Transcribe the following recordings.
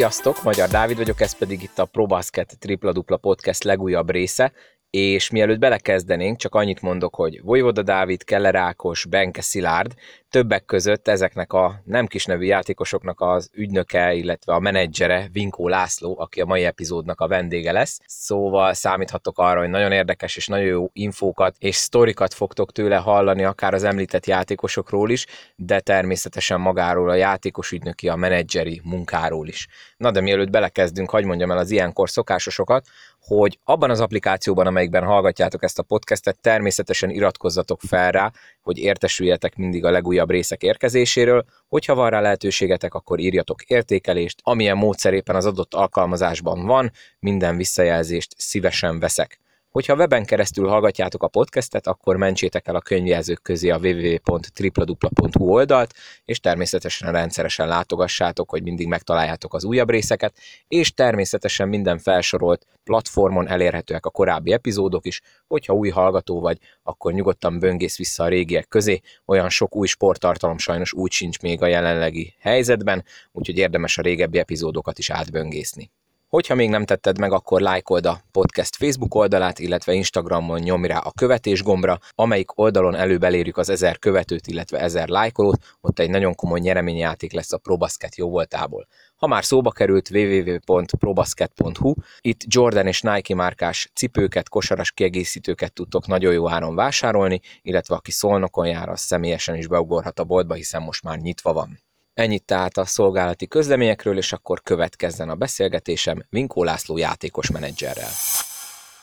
Sziasztok, Magyar Dávid vagyok, ez pedig itt a ProBasket Tripla Dupla Podcast legújabb része, és mielőtt belekezdenénk, csak annyit mondok, hogy Vojvoda Dávid, Keller Ákos, Benke Szilárd, többek között ezeknek a nem kis nevű játékosoknak az ügynöke, illetve a menedzsere Vinkó László, aki a mai epizódnak a vendége lesz. Szóval számíthatok arra, hogy nagyon érdekes és nagyon jó infókat és sztorikat fogtok tőle hallani, akár az említett játékosokról is, de természetesen magáról a játékos ügynöki, a menedzseri munkáról is. Na de mielőtt belekezdünk, hagyd mondjam el az ilyenkor szokásosokat, hogy abban az applikációban, amelyikben hallgatjátok ezt a podcastet, természetesen iratkozzatok fel rá, hogy értesüljetek mindig a legújabb részek érkezéséről. Hogyha van rá lehetőségetek, akkor írjatok értékelést, amilyen módszer éppen az adott alkalmazásban van, minden visszajelzést szívesen veszek. Hogyha weben keresztül hallgatjátok a podcastet, akkor mentsétek el a könyvjelzők közé a www.tripladupla.hu oldalt, és természetesen rendszeresen látogassátok, hogy mindig megtaláljátok az újabb részeket, és természetesen minden felsorolt platformon elérhetőek a korábbi epizódok is, hogyha új hallgató vagy, akkor nyugodtan böngész vissza a régiek közé, olyan sok új sporttartalom sajnos úgy sincs még a jelenlegi helyzetben, úgyhogy érdemes a régebbi epizódokat is átböngészni. Hogyha még nem tetted meg, akkor lájkold a podcast Facebook oldalát, illetve Instagramon nyomj rá a követés gombra, amelyik oldalon előbb elérjük az ezer követőt, illetve ezer lájkolót, ott egy nagyon komoly nyereményjáték lesz a ProBasket jóvoltából. Ha már szóba került www.probasket.hu, itt Jordan és Nike márkás cipőket, kosaras kiegészítőket tudtok nagyon jó áron vásárolni, illetve aki szolnokon jár, az személyesen is beugorhat a boltba, hiszen most már nyitva van. Ennyit tehát a szolgálati közleményekről, és akkor következzen a beszélgetésem Vinkó László játékos menedzserrel.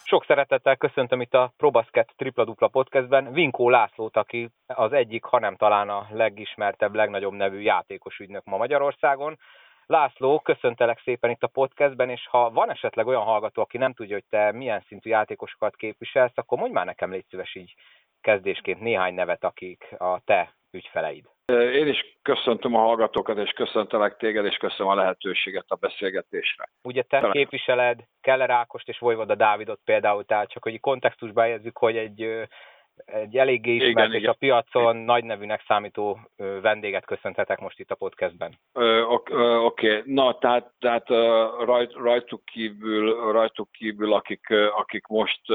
Sok szeretettel köszöntöm itt a ProBasket Tripla Dupla podcastben Vinkó Lászlót, aki az egyik, hanem talán a legismertebb, legnagyobb nevű játékos ügynök ma Magyarországon. László, köszöntelek szépen itt a podcastben, és ha van esetleg olyan hallgató, aki nem tudja, hogy te milyen szintű játékosokat képviselsz, akkor mondj már nekem légy szíves így kezdésként néhány nevet, akik a te ügyfeleid. Én is köszöntöm a hallgatókat, és köszöntelek téged, és köszönöm a lehetőséget a beszélgetésre. Ugye te Talán... képviseled Keller Ákost és Vojvoda Dávidot például, tehát csak hogy kontextusba helyezzük, hogy egy egy eléggé ismert igen, és igen. a piacon nagy nevűnek számító vendéget köszöntetek most itt a podcastben. Oké, okay. na tehát, tehát rajt, rajtuk, kívül, rajtuk kívül, akik, akik most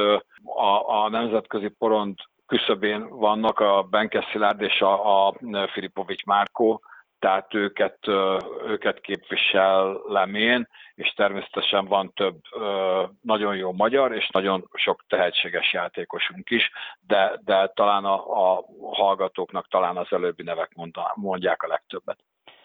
a, a nemzetközi porond küszöbén vannak a Benke Szilárd és a, a Filipovics Márkó, tehát őket, őket képviselem én, és természetesen van több nagyon jó magyar, és nagyon sok tehetséges játékosunk is, de, de talán a, a hallgatóknak talán az előbbi nevek mondják a legtöbbet.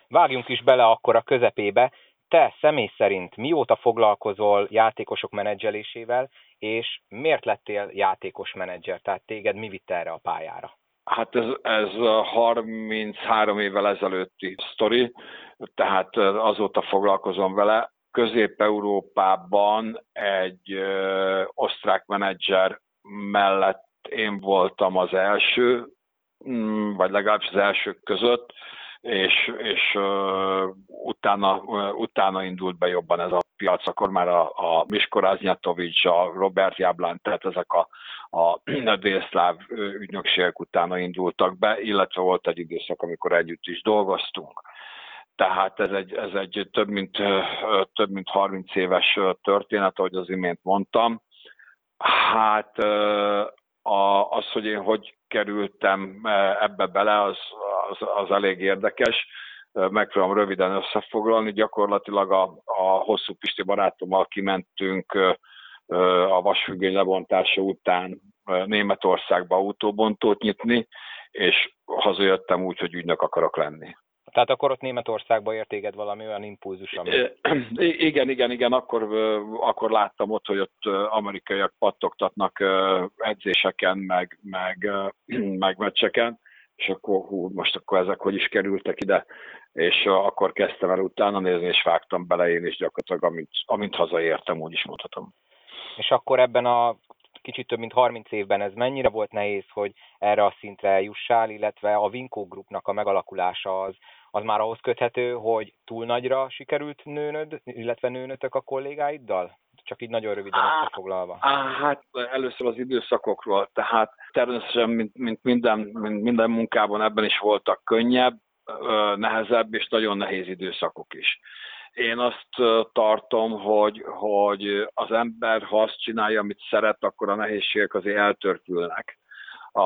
Vágjunk is bele akkor a közepébe. Te személy szerint mióta foglalkozol játékosok menedzselésével, és miért lettél játékos menedzser? Tehát téged mi vitte erre a pályára? Hát ez, ez 33 évvel ezelőtti sztori, tehát azóta foglalkozom vele. Közép-Európában egy ö, osztrák menedzser mellett én voltam az első, mm, vagy legalábbis az elsők között, és, és uh, utána, uh, utána indult be jobban ez a piac, akkor már a, a Misko Raznyatovics, a Robert Jablán, tehát ezek a, a, a délszláv ügynökségek utána indultak be, illetve volt egy időszak, amikor együtt is dolgoztunk. Tehát ez egy, ez egy több, mint, több mint 30 éves történet, ahogy az imént mondtam. Hát az, hogy én hogy kerültem ebbe bele, az, az, az elég érdekes. Megpróbálom röviden összefoglalni. Gyakorlatilag a, a hosszú Pisti barátommal kimentünk a vasfüggöny lebontása után Németországba autóbontót nyitni, és hazajöttem úgy, hogy ügynök akarok lenni. Tehát akkor ott Németországba értéged valami olyan impulzus, ami... Igen, igen, igen, akkor, akkor láttam ott, hogy ott amerikaiak pattogtatnak edzéseken, meg, meg, meg meccseken, és akkor hú, most akkor ezek hogy is kerültek ide, és akkor kezdtem el utána nézni, és vágtam bele én is gyakorlatilag, amint, amint hazaértem, úgy is mondhatom. És akkor ebben a kicsit több mint 30 évben ez mennyire volt nehéz, hogy erre a szintre jussál, illetve a Vinko Groupnak a megalakulása az, az már ahhoz köthető, hogy túl nagyra sikerült nőnöd, illetve nőnötök a kollégáiddal? Csak így nagyon röviden összefoglalva. Hát először az időszakokról, tehát természetesen, mint, mint, minden, mint minden munkában ebben is voltak könnyebb, nehezebb és nagyon nehéz időszakok is én azt tartom, hogy, hogy az ember, ha azt csinálja, amit szeret, akkor a nehézségek azért eltörpülnek a,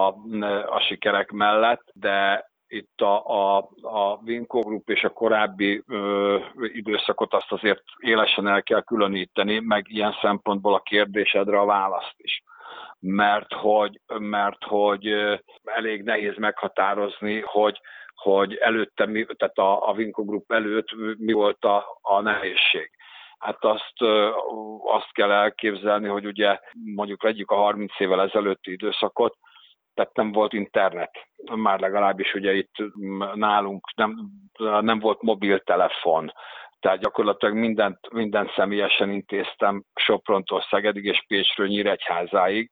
a sikerek mellett, de itt a, a, a Vinco Group és a korábbi ö, időszakot azt azért élesen el kell különíteni, meg ilyen szempontból a kérdésedre a választ is. Mert hogy, mert hogy elég nehéz meghatározni, hogy, hogy előtte, mi, tehát a, a Vinco Group előtt mi volt a, a nehézség. Hát azt, azt kell elképzelni, hogy ugye mondjuk vegyük a 30 évvel ezelőtti időszakot, tehát nem volt internet, már legalábbis ugye itt nálunk nem, nem volt mobiltelefon, tehát gyakorlatilag mindent, mindent személyesen intéztem Soprontól Szegedig és Pécsről Nyíregyházáig,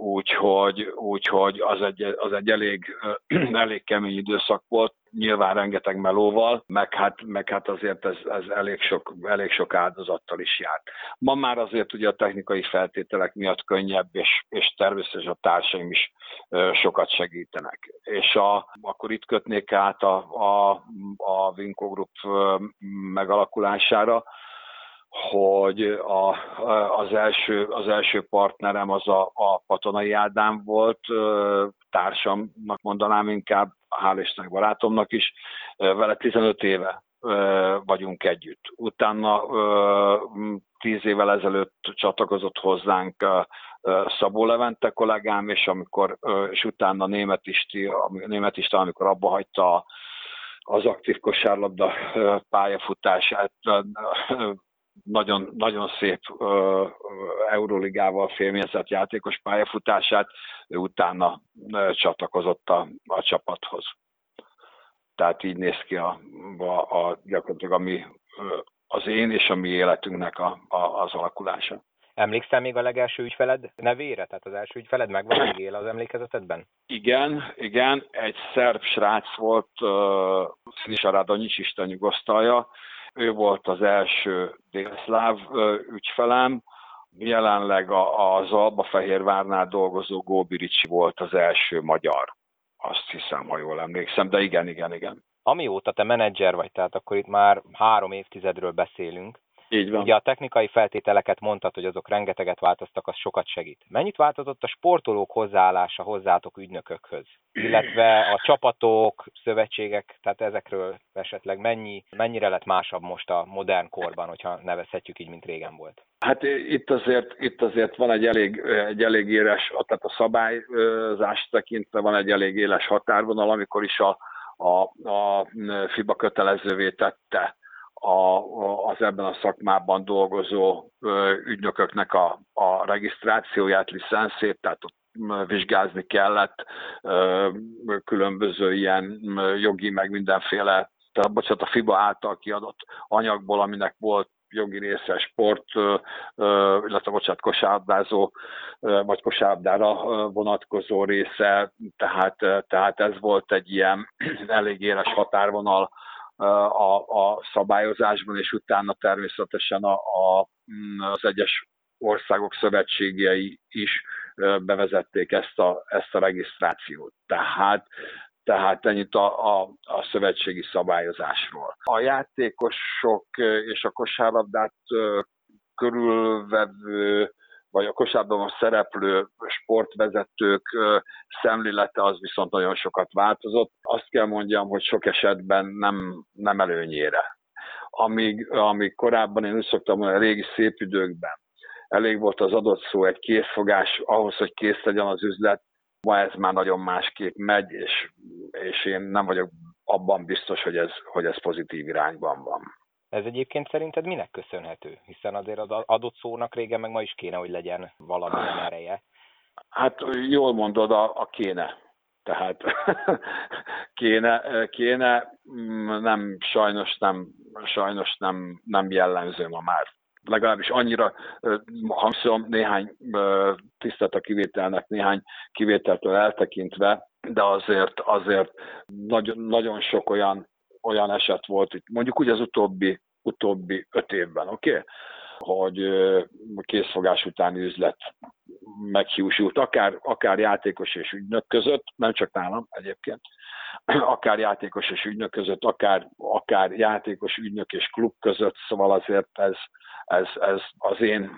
úgyhogy, úgyhogy az, egy, az egy elég, elég kemény időszak volt, nyilván rengeteg melóval, meg hát, meg hát azért ez, ez elég, sok, elég sok áldozattal is járt. Ma már azért ugye a technikai feltételek miatt könnyebb, és, és természetesen a társaim is sokat segítenek. És a, akkor itt kötnék át a, a, a Vinco Group megalakulására, hogy a, az, első, az első partnerem az a, a Patonai Ádám volt, társamnak mondanám inkább, hál' Istennek barátomnak is, vele 15 éve vagyunk együtt. Utána tíz évvel ezelőtt csatlakozott hozzánk Szabó Levente kollégám, és, amikor, és utána Német Isti, Német Isti, amikor abba hagyta az aktív kosárlabda pályafutását, nagyon, nagyon szép uh, Euróligával félményezett játékos pályafutását, ő utána uh, csatlakozott a, a csapathoz. Tehát így néz ki a, a, a gyakorlatilag a mi, az én és a mi életünknek a, a, az alakulása. Emlékszel még a legelső ügyfeled nevére? Tehát az első ügyfeled megvan még él az emlékezetedben? Igen, igen. Egy szerb srác volt, uh, Színis Aradonyics Isten nyugosztalja, ő volt az első délszláv ügyfelem, jelenleg az Albafehérvárnál dolgozó Góbiricsi volt az első magyar. Azt hiszem, ha jól emlékszem, de igen, igen, igen. Amióta te menedzser vagy, tehát akkor itt már három évtizedről beszélünk, így van. Ugye a technikai feltételeket mondtad, hogy azok rengeteget változtak, az sokat segít. Mennyit változott a sportolók hozzáállása hozzátok ügynökökhöz? Illetve a csapatok, szövetségek, tehát ezekről esetleg mennyi, mennyire lett másabb most a modern korban, hogyha nevezhetjük így, mint régen volt? Hát itt azért, itt azért van egy elég, egy elég éles, tehát a szabályzást tekintve van egy elég éles határvonal, amikor is a, a, a FIBA kötelezővé tette a, az ebben a szakmában dolgozó ügynököknek a, a regisztrációját, licenszét, tehát ott vizsgázni kellett különböző ilyen jogi, meg mindenféle, tehát bocsánat, a FIBA által kiadott anyagból, aminek volt jogi része, sport, illetve bocsánat, kosárlabdázó, vagy kosárlabdára vonatkozó része, tehát, tehát ez volt egy ilyen elég éles határvonal a, a szabályozásban, és utána természetesen a, a, az egyes országok szövetségei is bevezették ezt a, ezt a regisztrációt. Tehát, tehát ennyit a, a, a szövetségi szabályozásról. A játékosok és a kosárlabdát körülvevő vagy a kosárban szereplő sportvezetők szemlélete az viszont nagyon sokat változott. Azt kell mondjam, hogy sok esetben nem, nem előnyére. Amíg, amíg korábban én úgy szoktam mondani, a régi szép időkben elég volt az adott szó, egy készfogás ahhoz, hogy kész legyen az üzlet, ma ez már nagyon másképp megy, és, és én nem vagyok abban biztos, hogy ez, hogy ez pozitív irányban van. Ez egyébként szerinted minek köszönhető? Hiszen azért az adott szónak régen meg ma is kéne, hogy legyen valamilyen ereje. Hát jól mondod, a, a kéne. Tehát kéne, kéne, nem, sajnos nem, sajnos nem, nem jellemző ma már. Legalábbis annyira, hamszom néhány tisztelt a kivételnek, néhány kivételtől eltekintve, de azért, azért nagyon, nagyon sok olyan olyan eset volt, hogy mondjuk úgy az utóbbi, utóbbi öt évben, oké? Okay? hogy készfogás utáni üzlet meghiúsult, akár, akár játékos és ügynök között, nem csak nálam egyébként, akár játékos és ügynök között, akár, akár játékos, ügynök és klub között, szóval azért ez, ez, ez az én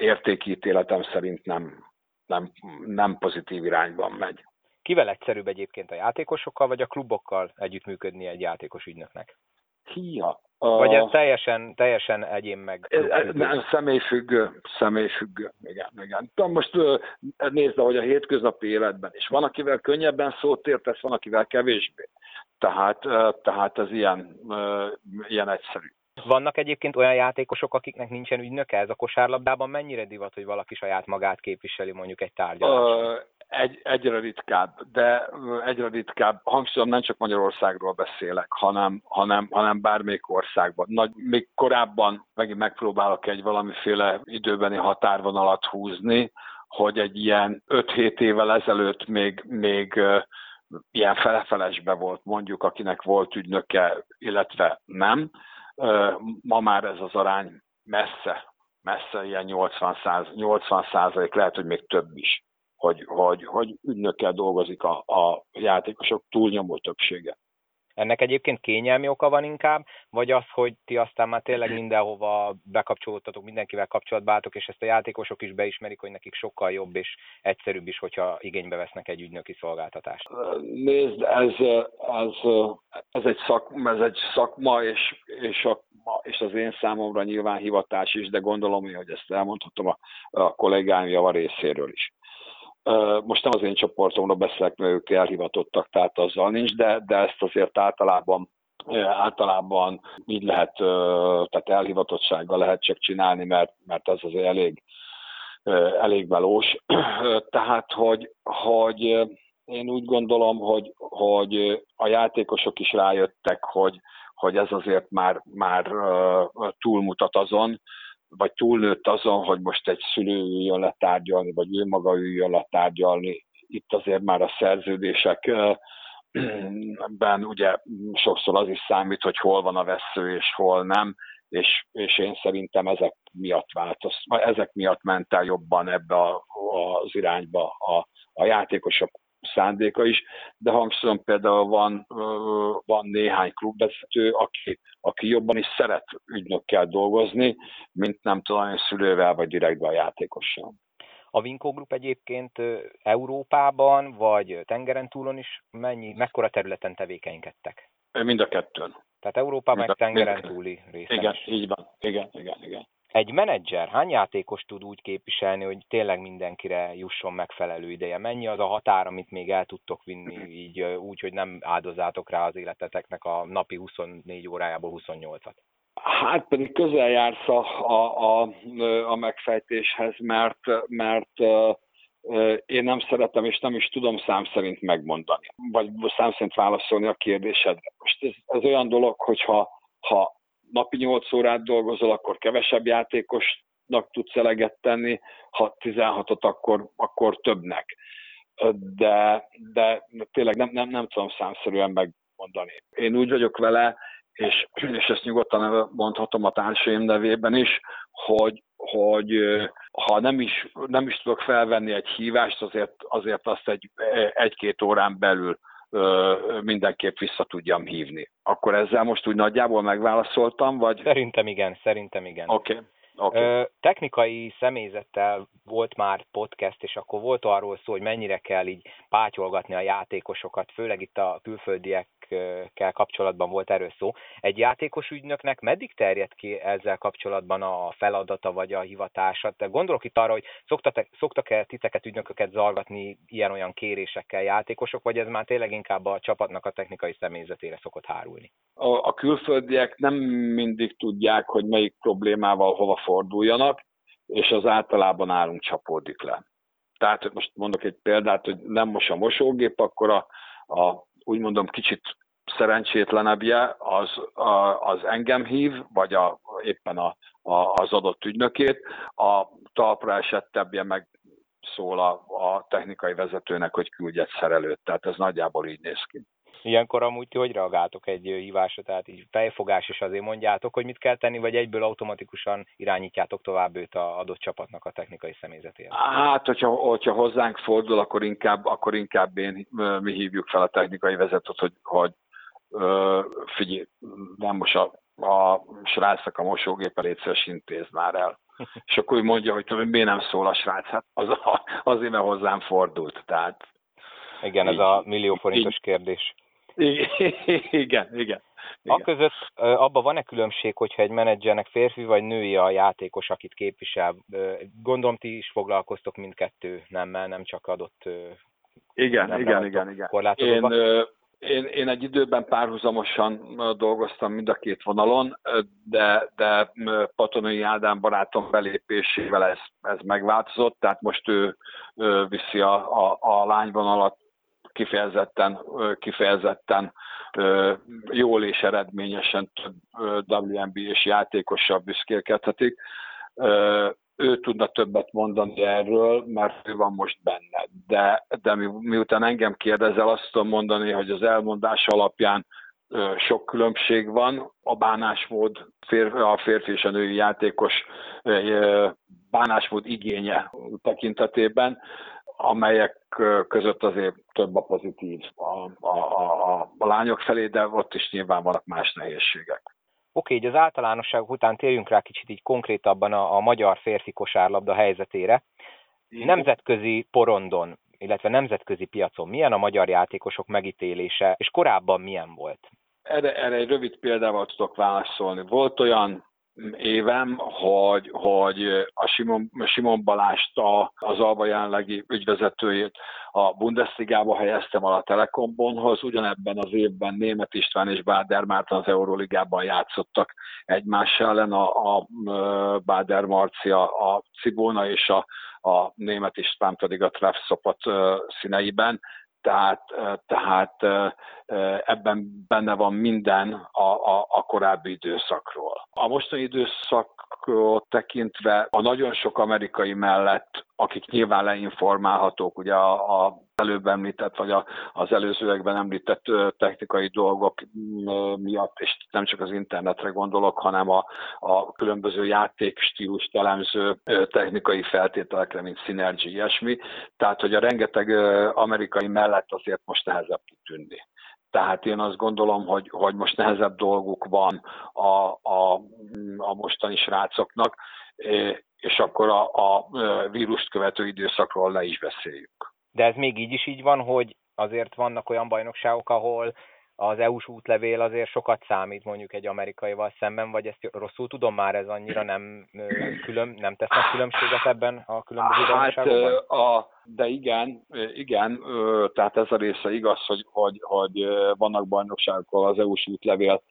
értékítéletem szerint nem, nem, nem pozitív irányban megy. Kivel egyszerűbb egyébként a játékosokkal, vagy a klubokkal együttműködni egy játékos ügynöknek? Hia. Vagy ez teljesen, teljesen egyén meg? Nem, személyfüggő, személyfüggő, igen, igen. De most nézd, hogy a hétköznapi életben is. Van, akivel könnyebben szót értesz, van, akivel kevésbé. Tehát, tehát ez ilyen, ilyen egyszerű. Vannak egyébként olyan játékosok, akiknek nincsen ügynöke? Ez a kosárlabdában mennyire divat, hogy valaki saját magát képviseli mondjuk egy tárgyaláson? Egy, egyre ritkább, de egyre ritkább. Hangsúlyom, nem csak Magyarországról beszélek, hanem, hanem, hanem bármelyik országban. Nagy, még korábban megint megpróbálok egy valamiféle időbeni határvonalat húzni, hogy egy ilyen 5-7 évvel ezelőtt még, még ilyen felefelesbe volt mondjuk, akinek volt ügynöke, illetve nem Ma már ez az arány messze, messze ilyen 80 százalék, 80 százalék, lehet, hogy még több is, hogy, hogy, hogy ügynökkel dolgozik a, a játékosok túlnyomó többsége. Ennek egyébként kényelmi oka van inkább, vagy az, hogy ti aztán már tényleg mindenhova bekapcsolódtatok, mindenkivel kapcsolatba álltok, és ezt a játékosok is beismerik, hogy nekik sokkal jobb és egyszerűbb is, hogyha igénybe vesznek egy ügynöki szolgáltatást? Nézd, ez, ez, ez, egy, szak, ez egy szakma, és, és, a, és az én számomra nyilván hivatás is, de gondolom, hogy ezt elmondhatom a, a kollégáim java részéről is most nem az én csoportomról beszélek, mert ők elhivatottak, tehát azzal nincs, de, de ezt azért általában általában így lehet, tehát elhivatottsággal lehet csak csinálni, mert, mert ez azért elég, elég melós. Tehát, hogy, hogy én úgy gondolom, hogy, hogy a játékosok is rájöttek, hogy, hogy ez azért már, már túlmutat azon, vagy túlnőtt azon, hogy most egy szülő üljön le tárgyalni, vagy ő maga üljön le tárgyalni. Itt azért már a szerződésekben ugye sokszor az is számít, hogy hol van a vesző és hol nem, és, és én szerintem ezek miatt változ, ezek miatt ment el jobban ebbe a, az irányba a, a játékosok szándéka is, de hangsúlyom például van, van néhány klubvezető, aki, aki jobban is szeret ügynökkel dolgozni, mint nem tudom, szülővel vagy direktben a játékossal. A Vinko Group egyébként Európában vagy tengeren túlon is mennyi, mekkora területen tevékenykedtek? Mind a kettőn. Tehát Európában meg tengeren túli részen Igen, is. így van. Igen, igen, igen. Egy menedzser hány játékos tud úgy képviselni, hogy tényleg mindenkire jusson megfelelő ideje? Mennyi az a határ, amit még el tudtok vinni így úgy, hogy nem áldozátok rá az életeteknek a napi 24 órájából 28-at? Hát pedig közel jársz a, a, a, a megfejtéshez, mert, mert én nem szeretem, és nem is tudom szám szerint megmondani, vagy szám szerint válaszolni a kérdésedre. Most ez, ez olyan dolog, hogyha ha napi 8 órát dolgozol, akkor kevesebb játékosnak tudsz eleget tenni, ha 16-ot, akkor, akkor többnek. De, de tényleg nem, nem, nem tudom számszerűen megmondani. Én úgy vagyok vele, és, és ezt nyugodtan mondhatom a társaim nevében is, hogy, hogy ha nem is, nem is tudok felvenni egy hívást, azért, azért azt egy, egy-két órán belül mindenképp vissza tudjam hívni. Akkor ezzel most úgy nagyjából megválaszoltam, vagy? Szerintem igen, szerintem igen. Oké. Okay. Okay. Technikai személyzettel volt már podcast, és akkor volt arról szó, hogy mennyire kell így pátyolgatni a játékosokat, főleg itt a külföldiekkel kapcsolatban volt erről szó. Egy játékos ügynöknek meddig terjed ki ezzel kapcsolatban a feladata vagy a hivatása? Te gondolok itt arra, hogy szoktak-e, szoktak-e titeket ügynököket zalgatni ilyen-olyan kérésekkel játékosok, vagy ez már tényleg inkább a csapatnak a technikai személyzetére szokott hárulni? A, a külföldiek nem mindig tudják, hogy melyik problémával hova forduljanak, és az általában állunk csapódik le. Tehát most mondok egy példát, hogy nem most a mosógép, akkor a, a úgy mondom kicsit szerencsétlenebbje az, az engem hív, vagy a, éppen a, a, az adott ügynökét, a talpra esettebbje meg szól a, a technikai vezetőnek, hogy küldj egy szerelőt. Tehát ez nagyjából így néz ki. Ilyenkor amúgy ti hogy reagáltok egy hívásra, tehát így fejfogás is azért mondjátok, hogy mit kell tenni, vagy egyből automatikusan irányítjátok tovább őt a adott csapatnak a technikai személyzetére? Hát, hogyha, hogyha hozzánk fordul, akkor inkább, akkor inkább én, mi hívjuk fel a technikai vezetőt, hogy, hogy figyelj, nem most a, a srácnak a mosógépe létszeres intéz már el. És akkor úgy mondja, hogy miért nem szól a srác, hát az, azért, mert hozzám fordult. Tehát, igen, ez a millió forintos kérdés. Igen, igen, igen. A között abban van-e különbség, hogyha egy menedzsernek férfi vagy női a játékos, akit képvisel? Gondolom ti is foglalkoztok mindkettő nemmel, nem csak adott igen, igen, igen, igen. Én, én, én egy időben párhuzamosan dolgoztam mind a két vonalon, de, de Patonai Ádám barátom belépésével ez, ez megváltozott, tehát most ő, ő viszi a, a, a lányvonalat kifejezetten, kifejezetten jól és eredményesen több WNBA-s játékossal büszkélkedhetik ő tudna többet mondani erről, mert ő van most benne. De, de mi, miután engem kérdezel, azt tudom mondani, hogy az elmondás alapján sok különbség van. A bánásmód, a férfi és a női játékos bánásmód igénye tekintetében, amelyek között azért több a pozitív a, a, a, a lányok felé, de ott is nyilván vannak más nehézségek. Oké, így az általánosságok után térjünk rá kicsit így konkrétabban a, a magyar férfi kosárlabda helyzetére. Nemzetközi porondon, illetve nemzetközi piacon milyen a magyar játékosok megítélése, és korábban milyen volt? Erre, erre egy rövid példával tudok válaszolni. Volt olyan évem, hogy, hogy a Simon, Simon Balást, a, az Alba jelenlegi ügyvezetőjét a Bundesligába helyeztem el a Telekombonhoz, ugyanebben az évben Német István és Báder Márton az Euróligában játszottak egymás ellen, a, a Báder Marcia, a Cibóna és a, a Német István pedig a Treffszopat színeiben, tehát, tehát ebben benne van minden a, a, a korábbi időszakról. A mostani időszakot tekintve a nagyon sok amerikai mellett, akik nyilván leinformálhatók, ugye a, a előbb említett, vagy a, az előzőekben említett technikai dolgok miatt, és nem csak az internetre gondolok, hanem a, a különböző játékstílus elemző technikai feltételekre, mint Synergy, ilyesmi. Tehát, hogy a rengeteg amerikai mellett azért most nehezebb tud tűnni. Tehát én azt gondolom, hogy, hogy most nehezebb dolguk van a, a, a mostani srácoknak, és akkor a, a vírust követő időszakról le is beszéljük. De ez még így is így van, hogy azért vannak olyan bajnokságok, ahol az EU-s útlevél azért sokat számít mondjuk egy amerikaival szemben, vagy ezt rosszul tudom már, ez annyira nem, külön, nem tesznek különbséget ebben a különböző hát, a, de igen, igen, tehát ez a része igaz, hogy, hogy, hogy vannak bajnokságok, ahol az EU-s útlevél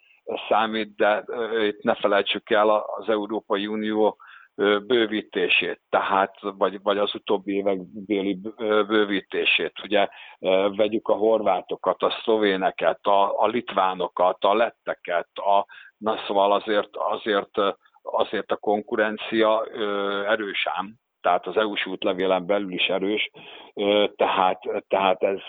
számít, de itt ne felejtsük el az Európai Unió bővítését, tehát, vagy, vagy az utóbbi évek béli bővítését. Ugye vegyük a horvátokat, a szlovéneket, a, a litvánokat, a letteket, a, na szóval azért, azért, azért a konkurencia erős tehát az EU-s útlevélen belül is erős, tehát, tehát ez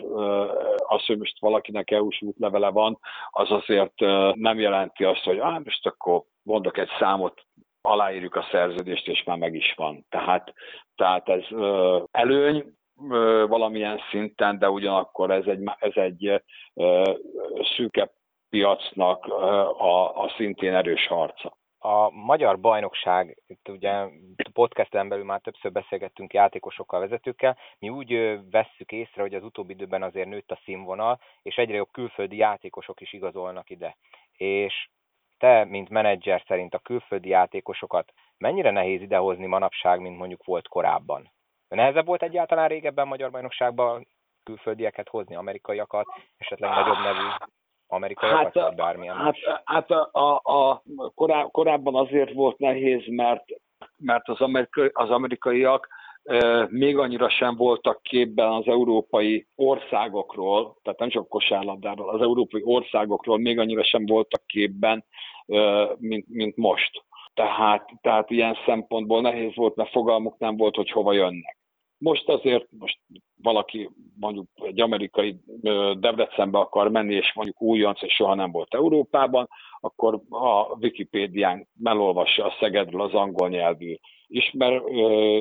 az, hogy most valakinek EU-s útlevele van, az azért nem jelenti azt, hogy ah, most akkor mondok egy számot, aláírjuk a szerződést, és már meg is van. Tehát, tehát ez ö, előny ö, valamilyen szinten, de ugyanakkor ez egy, ez egy ö, szűke piacnak ö, a, a szintén erős harca. A magyar bajnokság, itt ugye podcasten belül már többször beszélgettünk játékosokkal, vezetőkkel, mi úgy vesszük észre, hogy az utóbbi időben azért nőtt a színvonal, és egyre jobb külföldi játékosok is igazolnak ide. És te, mint menedzser szerint a külföldi játékosokat mennyire nehéz idehozni manapság, mint mondjuk volt korábban? Nehezebb volt egyáltalán régebben Magyar Bajnokságban külföldieket hozni, amerikaiakat, esetleg nagyobb nevű amerikaiakat, hát, vagy bármilyen? Hát, hát a, a, a korá, korábban azért volt nehéz, mert, mert az, amerikai, az amerikaiak még annyira sem voltak képben az európai országokról, tehát nem csak kosárlabdáról, az európai országokról még annyira sem voltak képben, mint, mint most. Tehát, tehát ilyen szempontból nehéz volt, mert fogalmuk nem volt, hogy hova jönnek. Most azért, most valaki mondjuk egy amerikai Debrecenbe akar menni, és mondjuk újonc, és soha nem volt Európában, akkor a Wikipédián melolvassa a Szegedről az angol nyelvű ismer,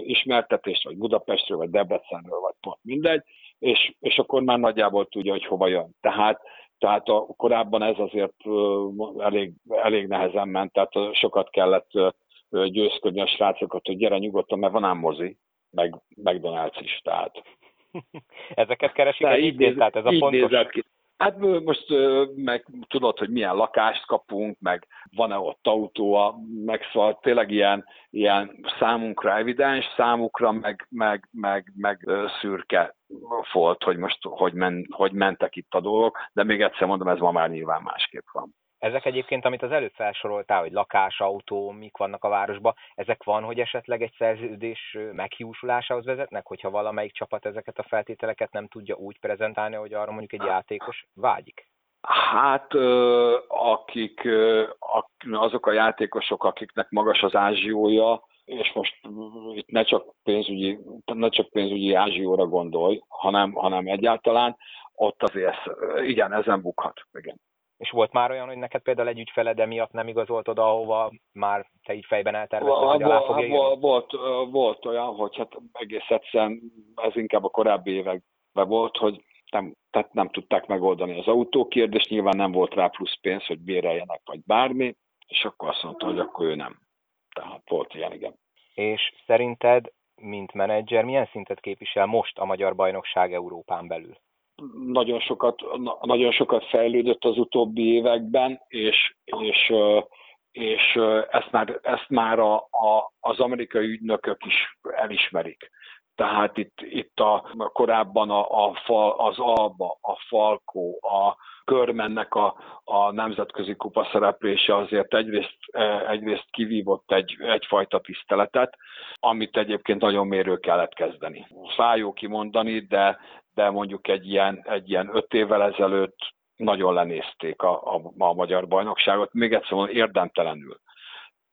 ismertetést, vagy Budapestről, vagy Debrecenről, vagy pont mindegy, és, és akkor már nagyjából tudja, hogy hova jön. Tehát tehát a, korábban ez azért elég, elég nehezen ment, tehát sokat kellett győzködni a srácokat, hogy gyere nyugodtan, mert van ám mozi, meg McDonald's is, tehát. Ezeket keresik De így néz, tehát ez a így fontos. ki. Hát most meg tudod, hogy milyen lakást kapunk, meg van-e ott autó, meg szóval tényleg ilyen, ilyen számunkra evidens, számukra meg, meg, meg, meg szürke volt, hogy most hogy, men, hogy mentek itt a dolgok, de még egyszer mondom, ez ma már nyilván másképp van. Ezek egyébként, amit az előbb felsoroltál, hogy lakás, autó, mik vannak a városban, ezek van, hogy esetleg egy szerződés meghiúsulásához vezetnek, hogyha valamelyik csapat ezeket a feltételeket nem tudja úgy prezentálni, hogy arra mondjuk egy játékos vágyik? Hát akik, azok a játékosok, akiknek magas az ázsiója, és most itt ne csak pénzügyi, ne csak pénzügyi ázsióra gondolj, hanem, hanem egyáltalán, ott azért igen, ezen bukhat. Igen. És volt már olyan, hogy neked például egy ügyfeled emiatt nem igazolt oda, ahova már te így fejben eltervezted, hogy alá fogja volt, volt, volt olyan, hogy hát egész egyszerűen ez inkább a korábbi években volt, hogy nem, tehát nem tudták megoldani az autókérdést, nyilván nem volt rá plusz pénz, hogy béreljenek, vagy bármi, és akkor azt mondta, hogy akkor ő nem. Tehát volt ilyen, igen. És szerinted, mint menedzser, milyen szintet képvisel most a magyar bajnokság Európán belül? Nagyon sokat, nagyon sokat fejlődött az utóbbi években, és, és, és ezt már, ezt már a, a, az amerikai ügynökök is elismerik. Tehát itt, itt a, korábban a, a fal, az Alba, a Falkó, a Körmennek a, a nemzetközi kupa szereplése azért egyrészt, egyrészt kivívott egy, egyfajta tiszteletet, amit egyébként nagyon mérő kellett kezdeni. Fájó kimondani, de, de mondjuk egy ilyen, egy ilyen öt évvel ezelőtt nagyon lenézték a, a, a magyar bajnokságot, még egyszer mondom, érdemtelenül.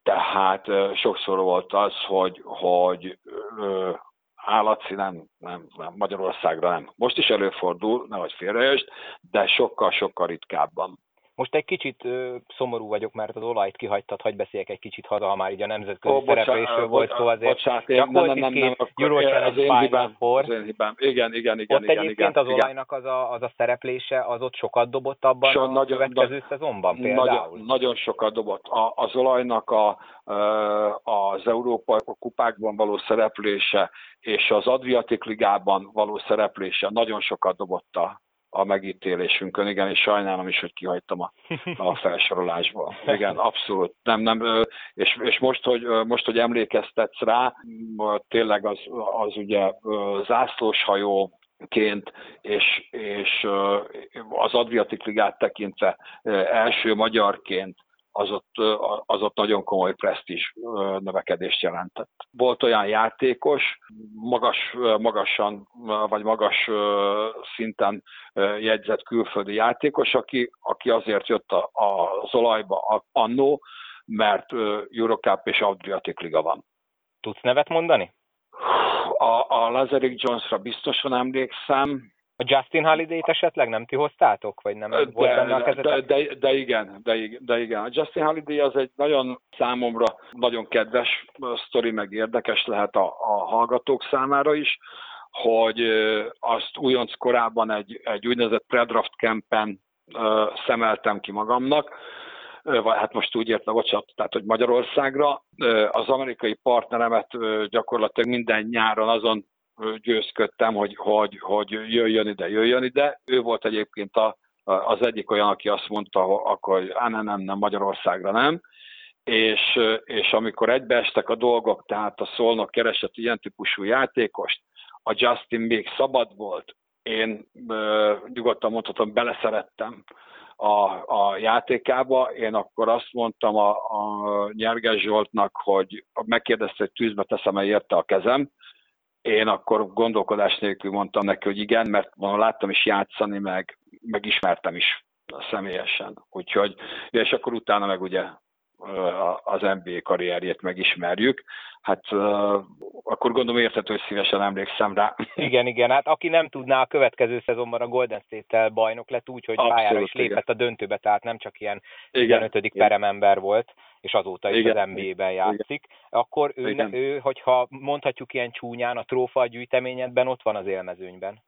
Tehát sokszor volt az, hogy, hogy ö, állatci nem, nem, nem, Magyarországra nem. Most is előfordul, nehogy félrejösd, de sokkal-sokkal ritkábban. Most egy kicsit ö, szomorú vagyok, mert az olajt kihagytad, hagy beszéljek egy kicsit haza, ha már így a nemzetközi oh, szereplésről volt szó azért. Bocsánat, nem, nem, nem, nem, az én hibám, az én hibám. Igen, igen, igen. Ott igen, egyébként igen, az olajnak az a, az a szereplése, az ott sokat dobott abban so, a nagyon, következő nagy, szezonban például? Nagyon, nagyon sokat dobott. A, az olajnak a, az Európai kupákban való szereplése és az Adriatic Ligában való szereplése nagyon sokat dobott a, a megítélésünkön, igen, és sajnálom is, hogy kihagytam a, a felsorolásba. Igen, abszolút. Nem, nem, és, és most, hogy, most, hogy emlékeztetsz rá, tényleg az, az ugye zászlós hajó ként, és, és az Adriatic Ligát tekintve első magyarként az ott, az ott nagyon komoly presztízs növekedést jelentett. Volt olyan játékos, magas, magasan, vagy magas szinten jegyzett külföldi játékos, aki, aki azért jött a, a, az olajba annó, mert Eurocup és Adriatic Liga van. Tudsz nevet mondani? A, a Lazarick Jonesra biztosan emlékszem, a Justin Holiday-t esetleg nem ti hoztátok, vagy nem de, volt benne a kezetek? De, de, de, igen, de, de igen. A Justin Holiday az egy nagyon számomra nagyon kedves sztori, meg érdekes lehet a, a hallgatók számára is, hogy azt újonc korábban egy, egy úgynevezett predraft campen szemeltem ki magamnak, vagy hát most úgy értem, bocsánat, tehát hogy Magyarországra. Az amerikai partneremet gyakorlatilag minden nyáron azon győzködtem, hogy, hogy, hogy jöjjön ide, jöjjön ide. Ő volt egyébként a, az egyik olyan, aki azt mondta, hogy á, nem, nem, nem, Magyarországra nem. És, és amikor egybeestek a dolgok, tehát a Szolnok keresett ilyen típusú játékost, a Justin még szabad volt, én ö, nyugodtan mondhatom, beleszerettem a, a játékába. Én akkor azt mondtam a, a Nyerges Zsoltnak, hogy megkérdezte, hogy tűzbe teszem-e érte a kezem, én akkor gondolkodás nélkül mondtam neki, hogy igen, mert láttam is játszani, meg, meg ismertem is személyesen. Úgyhogy, és akkor utána meg ugye az NBA karrierjét megismerjük, hát akkor gondolom érthető, hogy szívesen emlékszem rá. Igen, igen, hát aki nem tudná, a következő szezonban a Golden State-tel bajnok lett úgy, hogy Abszolút, pályára is lépett igen. a döntőbe, tehát nem csak ilyen 15. peremember volt, és azóta is igen, az NBA-ben játszik, igen. akkor ő, igen. ő, hogyha mondhatjuk ilyen csúnyán, a trófa gyűjteményedben ott van az élmezőnyben.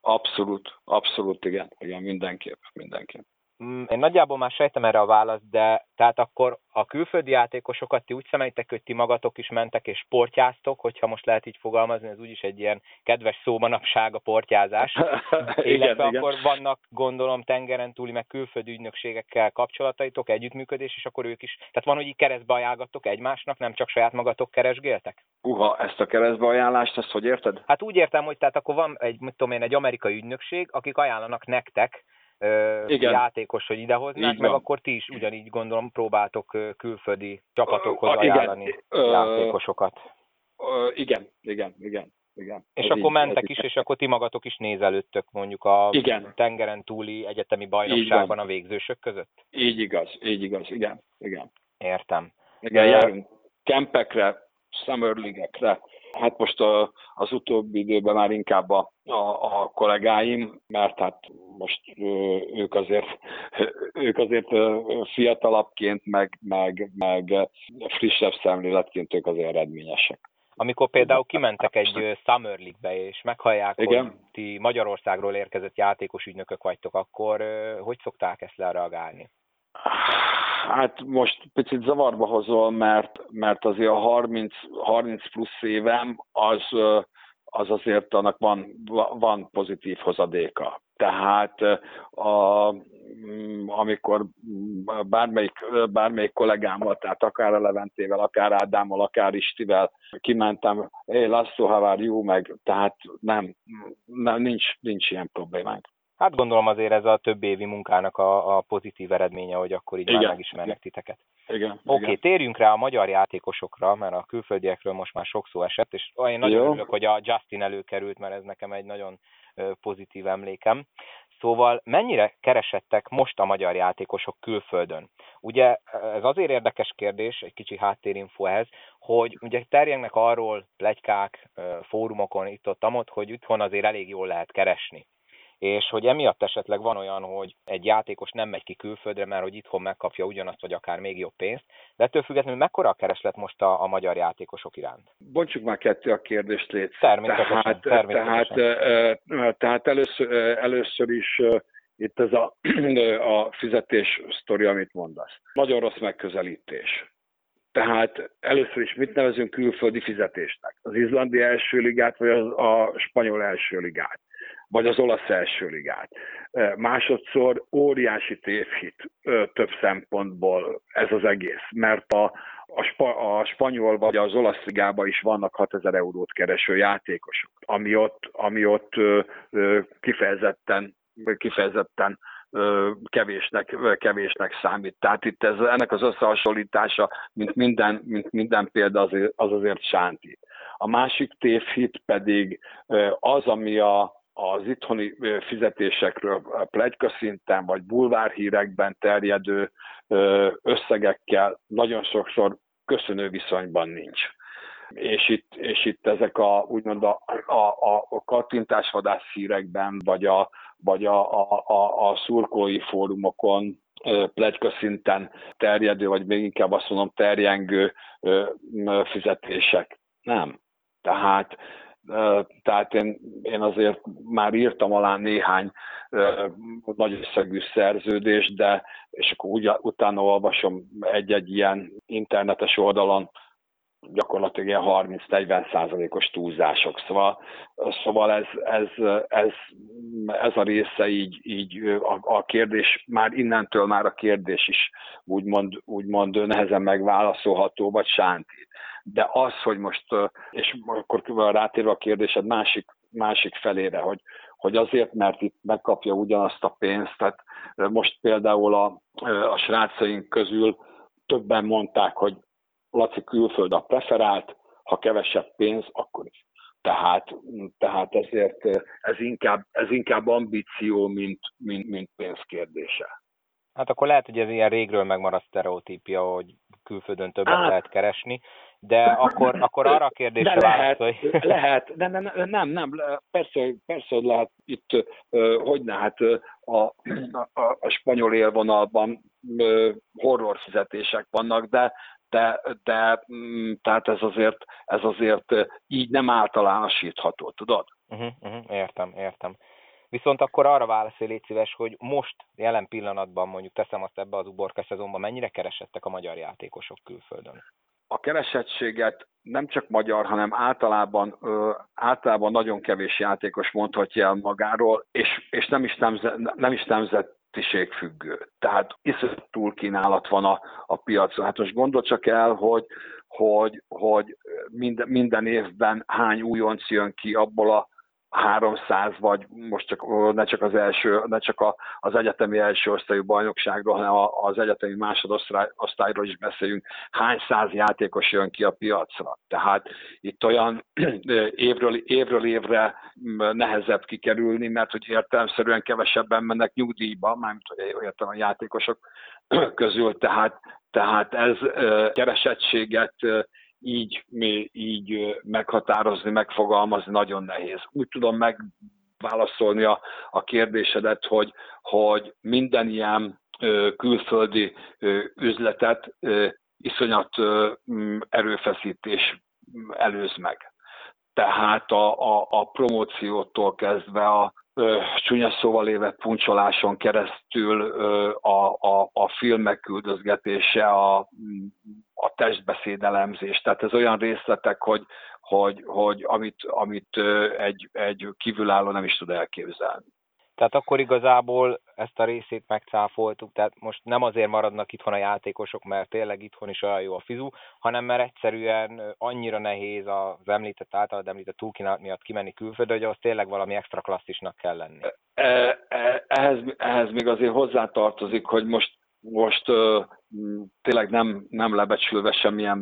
Abszolút, abszolút igen, igen, mindenképp, mindenképp. Mm, én nagyjából már sejtem erre a választ, de tehát akkor a külföldi játékosokat ti úgy szemelitek, hogy ti magatok is mentek és portyáztok, hogyha most lehet így fogalmazni, ez úgyis egy ilyen kedves szó manapság a portyázás. Illetve akkor igen. vannak, gondolom, tengeren túli, meg külföldi ügynökségekkel kapcsolataitok, együttműködés, és akkor ők is. Tehát van, hogy így keresztbe ajánlgattok egymásnak, nem csak saját magatok keresgéltek? Uha, ezt a keresztbe ajánlást, ezt hogy érted? Hát úgy értem, hogy tehát akkor van egy, mit tudom én, egy amerikai ügynökség, akik ajánlanak nektek igen. játékos, hogy idehoznák, meg akkor ti is ugyanígy gondolom próbáltok külföldi csapatokhoz uh, ajánlani igen. játékosokat. Uh, igen, igen, igen. Igen, és akkor így, mentek is, és akkor ti magatok is nézelődtök mondjuk a igen. tengeren túli egyetemi bajnokságban a végzősök között? Így igaz, így igaz, igen, igen. Értem. Igen, járunk kempekre, Summer League-ekre, Hát most a, az utóbbi időben már inkább a, a, a kollégáim, mert hát most ők azért, ők azért fiatalabbként, meg, meg, meg frissebb szemléletként ők azért eredményesek. Amikor például kimentek egy Summer League-be, és meghallják, Igen? hogy ti Magyarországról érkezett játékos ügynökök vagytok, akkor hogy szokták ezt lereagálni? Hát most picit zavarba hozol, mert, mert azért a 30, 30 plusz évem az, az azért annak van, van pozitív hozadéka. Tehát a, amikor bármelyik, bármelyik kollégámmal, tehát akár a Leventével, akár Ádámmal, akár Istivel kimentem, hé, hey, Lasso, how are meg tehát nem, nem nincs, nincs ilyen problémánk. Hát gondolom azért ez a több évi munkának a, a pozitív eredménye, hogy akkor így igen, már megismernek titeket. Igen. Oké, okay, térjünk rá a magyar játékosokra, mert a külföldiekről most már sok szó esett, és én nagyon Jó. örülök, hogy a Justin előkerült, mert ez nekem egy nagyon pozitív emlékem. Szóval mennyire keresettek most a magyar játékosok külföldön? Ugye ez azért érdekes kérdés, egy kicsi háttérinfo ehhez, hogy ugye terjengnek arról plegykák, fórumokon itt-ott, hogy itthon azért elég jól lehet keresni és hogy emiatt esetleg van olyan, hogy egy játékos nem megy ki külföldre, mert hogy itthon megkapja ugyanazt, vagy akár még jobb pénzt, de ettől függetlenül mekkora a kereslet most a, a magyar játékosok iránt? Bontsuk már kettő a kérdést létsz. Természetesen. Tehát, természetesen. tehát, tehát először, először is itt ez a, a fizetés sztori, amit mondasz. Nagyon rossz megközelítés. Tehát először is mit nevezünk külföldi fizetésnek? Az izlandi első ligát, vagy az, a spanyol első ligát? vagy az olasz első ligát. Másodszor óriási tévhit több szempontból ez az egész, mert a, a, spa, a spanyol vagy az olasz ligában is vannak 6000 eurót kereső játékosok, ami ott, ami ott kifejezetten, kifejezetten kevésnek, kevésnek számít. Tehát itt ez, ennek az összehasonlítása, mint minden, mint minden példa, az, az azért sántít. A másik tévhit pedig az, ami a, az itthoni fizetésekről plegyka szinten vagy bulvárhírekben terjedő összegekkel nagyon sokszor köszönő viszonyban nincs. És itt, és itt ezek a úgymond a, a, a kattintásvadász hírekben, vagy a, vagy a, a, a, a szurkói fórumokon plegyka szinten terjedő, vagy még inkább azt mondom terjengő fizetések. Nem. Tehát tehát én, én azért már írtam alá néhány nagy összegű szerződést, de és akkor úgy, utána olvasom egy-egy ilyen internetes oldalon, gyakorlatilag ilyen 30-40 százalékos túlzások. Szóval, szóval ez, ez, ez, ez, a része így, így a, a, kérdés, már innentől már a kérdés is úgymond, úgymond nehezen megválaszolható, vagy sánti. De az, hogy most, és akkor rátérve a kérdésed másik, másik felére, hogy, hogy azért, mert itt megkapja ugyanazt a pénzt, tehát most például a, a srácaink közül többen mondták, hogy Laci külföld a preferált, ha kevesebb pénz, akkor is. Tehát, tehát ezért ez inkább, ez inkább ambíció, mint, mint, mint pénz kérdése. Hát akkor lehet, hogy ez ilyen régről megmaradt sztereotípia, hogy külföldön többet Á, lehet keresni, de akkor, akkor arra a kérdésre de lehet, válaszolj. lehet, de nem, nem, nem, persze, persze, hogy lehet itt, hogy ne, hát a, a, a spanyol élvonalban horror fizetések vannak, de de, de mm, tehát ez azért, ez azért így nem általánosítható, tudod? Uh-huh, uh-huh, értem, értem. Viszont akkor arra válaszol, légy szíves, hogy most, jelen pillanatban mondjuk teszem azt ebbe az uborka szezonban, mennyire keresettek a magyar játékosok külföldön? A keresettséget nem csak magyar, hanem általában, ö, általában nagyon kevés játékos mondhatja el magáról, és, és nem, is nemzet, nem is nemzetiségfüggő. Tehát iszonyat túlkínálat van a, a piacon. Hát most gondol csak el, hogy, hogy, hogy minden, minden évben hány újonc jön ki abból a 300, vagy most csak, ne csak az első, ne csak a, az egyetemi első osztályú bajnokságról, hanem az egyetemi másodosztályról is beszéljünk, hány száz játékos jön ki a piacra. Tehát itt olyan évről, évről évre nehezebb kikerülni, mert hogy értelemszerűen kevesebben mennek nyugdíjba, mármint hogy értem a játékosok közül, tehát, tehát ez keresettséget így, így meghatározni, megfogalmazni nagyon nehéz. Úgy tudom megválaszolni a, a kérdésedet, hogy, hogy minden ilyen külföldi üzletet iszonyat erőfeszítés előz meg. Tehát a, a, a promóciótól kezdve a, csúnya szóval éve puncsoláson keresztül a, a, a filmek küldözgetése, a, a testbeszédelemzés. Tehát ez olyan részletek, hogy, hogy, hogy amit, amit egy, egy kívülálló nem is tud elképzelni. Tehát akkor igazából ezt a részét megcáfoltuk, tehát most nem azért maradnak itthon a játékosok, mert tényleg itthon is olyan jó a fizu, hanem mert egyszerűen annyira nehéz az említett általad említett túlkínálat miatt kimenni külföldre, hogy az tényleg valami extra klasszisnak kell lenni. E, e, ehhez, ehhez még azért hozzátartozik, hogy most most uh, tényleg nem, nem lebecsülve semmilyen,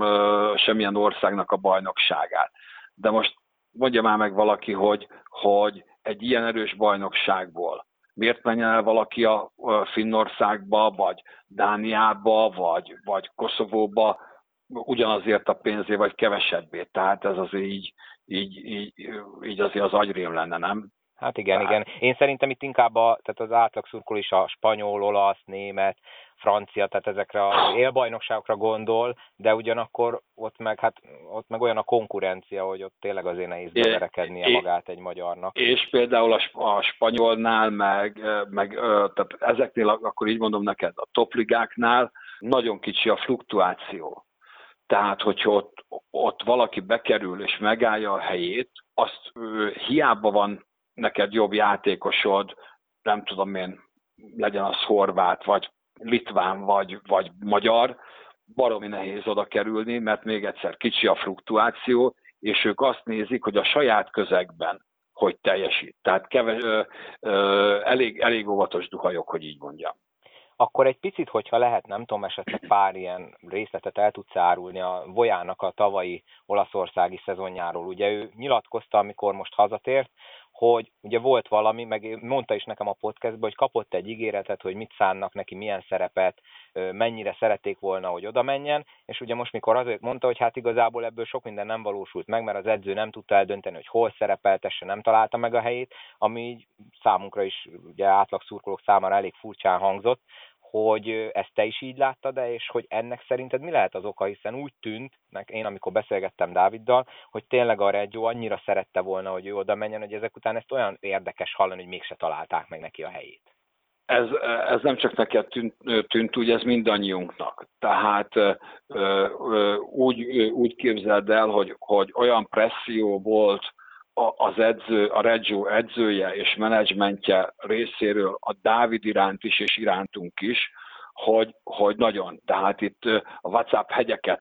uh, semmilyen országnak a bajnokságát. De most mondja már meg valaki, hogy, hogy egy ilyen erős bajnokságból miért menjen el valaki a Finnországba, vagy Dániába, vagy, vagy Koszovóba ugyanazért a pénzé, vagy kevesebbé. Tehát ez azért így, így, így, így azért az agyrém lenne, nem? Hát igen, Tehát... igen. Én szerintem itt inkább a, tehát az átlag szurkol is a spanyol, olasz, német, francia, tehát ezekre az élbajnokságokra gondol, de ugyanakkor ott meg, hát, ott meg olyan a konkurencia, hogy ott tényleg azért nehéz beverekednie magát egy magyarnak. És például a, a spanyolnál, meg, meg tehát ezeknél, akkor így mondom neked, a topligáknál nagyon kicsi a fluktuáció. Tehát, hogyha ott, ott valaki bekerül és megállja a helyét, azt hiába van neked jobb játékosod, nem tudom én, legyen az horvát, vagy litván, vagy, vagy magyar, baromi nehéz oda kerülni, mert még egyszer kicsi a fluktuáció, és ők azt nézik, hogy a saját közegben hogy teljesít. Tehát keves, ö, ö, elég, elég óvatos duhajok, hogy így mondjam. Akkor egy picit, hogyha lehet, nem tudom, esetleg pár ilyen részletet el tudsz árulni a Vojának a tavalyi olaszországi szezonjáról. Ugye ő nyilatkozta, amikor most hazatért, hogy ugye volt valami, meg mondta is nekem a podcastban, hogy kapott egy ígéretet, hogy mit szánnak neki, milyen szerepet, mennyire szerették volna, hogy oda menjen, és ugye most mikor azért mondta, hogy hát igazából ebből sok minden nem valósult meg, mert az edző nem tudta eldönteni, hogy hol szerepeltesse, nem találta meg a helyét, ami így számunkra is, ugye átlag szurkolók számára elég furcsán hangzott, hogy ezt te is így láttad de és hogy ennek szerinted mi lehet az oka, hiszen úgy tűnt, én amikor beszélgettem Dáviddal, hogy tényleg a Reggio annyira szerette volna, hogy ő oda menjen, hogy ezek után ezt olyan érdekes hallani, hogy mégse találták meg neki a helyét. Ez, ez nem csak neked tűnt, tűnt úgy, ez mindannyiunknak. Tehát úgy, úgy képzeld el, hogy, hogy olyan presszió volt az edző, a Reggio edzője és menedzsmentje részéről a Dávid iránt is és irántunk is, hogy, hogy nagyon. Tehát itt a WhatsApp hegyeket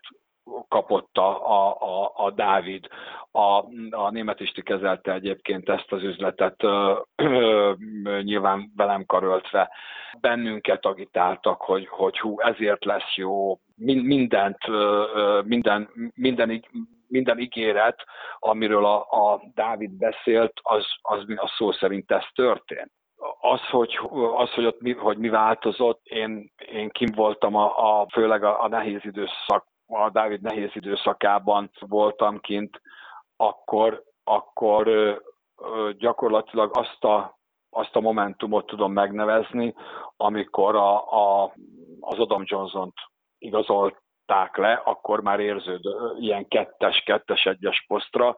kapott a, a, a, a Dávid. A, a német Isti kezelte egyébként ezt az üzletet ö, ö, nyilván velem karöltve. Bennünket agitáltak, hogy, hogy hú, ezért lesz jó, mindent, ö, minden, minden, minden ígéret, amiről a, a Dávid beszélt, az, az a szó szerint ez történt. az, hogy, az, hogy ott mi, hogy mi változott, én, én kim voltam a, a főleg a, a nehéz időszak, a Dávid nehéz időszakában voltam kint, akkor, akkor gyakorlatilag azt a, azt a momentumot tudom megnevezni, amikor a, a, az Adam Johnson-t igazolták le, akkor már érződő ilyen kettes, kettes, egyes posztra,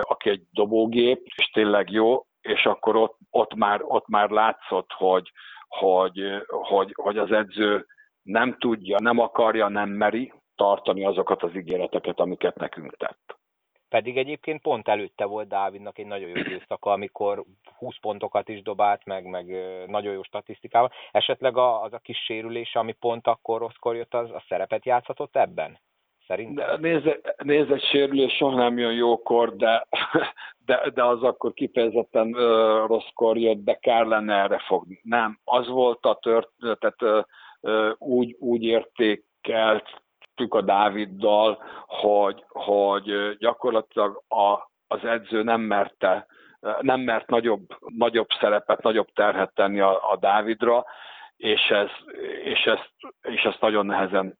aki egy dobógép, és tényleg jó, és akkor ott, ott, már, ott már látszott, hogy, hogy, hogy, hogy az edző nem tudja, nem akarja, nem meri tartani azokat az ígéreteket, amiket nekünk tett. Pedig egyébként pont előtte volt Dávidnak egy nagyon jó időszaka, amikor 20 pontokat is dobált, meg, meg nagyon jó statisztikával. Esetleg az a kis sérülés, ami pont akkor rosszkor jött, az a szerepet játszhatott ebben? Szerintem? Nézd, egy sérülés soha nem jön jókor, de, de, de az akkor kifejezetten uh, rosszkor jött, de kár lenne erre fogni. Nem, az volt a történet, uh, úgy, úgy értékelt a Dáviddal, hogy, hogy gyakorlatilag a, az edző nem merte, nem mert nagyobb, nagyobb szerepet, nagyobb terhet tenni a, a Dávidra, és, ez, és, ezt, és ezt nagyon nehezen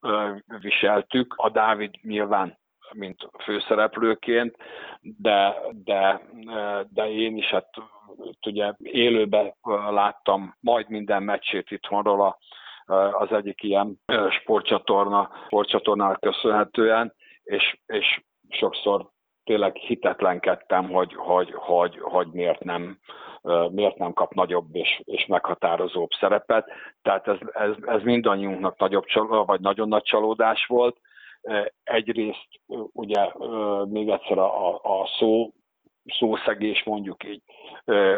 viseltük. A Dávid nyilván mint főszereplőként, de, de, de én is hát ugye élőben láttam majd minden meccsét itthonról a, az egyik ilyen sportcsatorna, sportcsatornál köszönhetően, és, és sokszor tényleg hitetlenkedtem, hogy, hogy, hogy, hogy miért, nem, miért nem kap nagyobb és, és meghatározóbb szerepet. Tehát ez, ez, ez mindannyiunknak nagyobb, vagy nagyon nagy csalódás volt. Egyrészt ugye még egyszer a, a szó szószegés mondjuk így.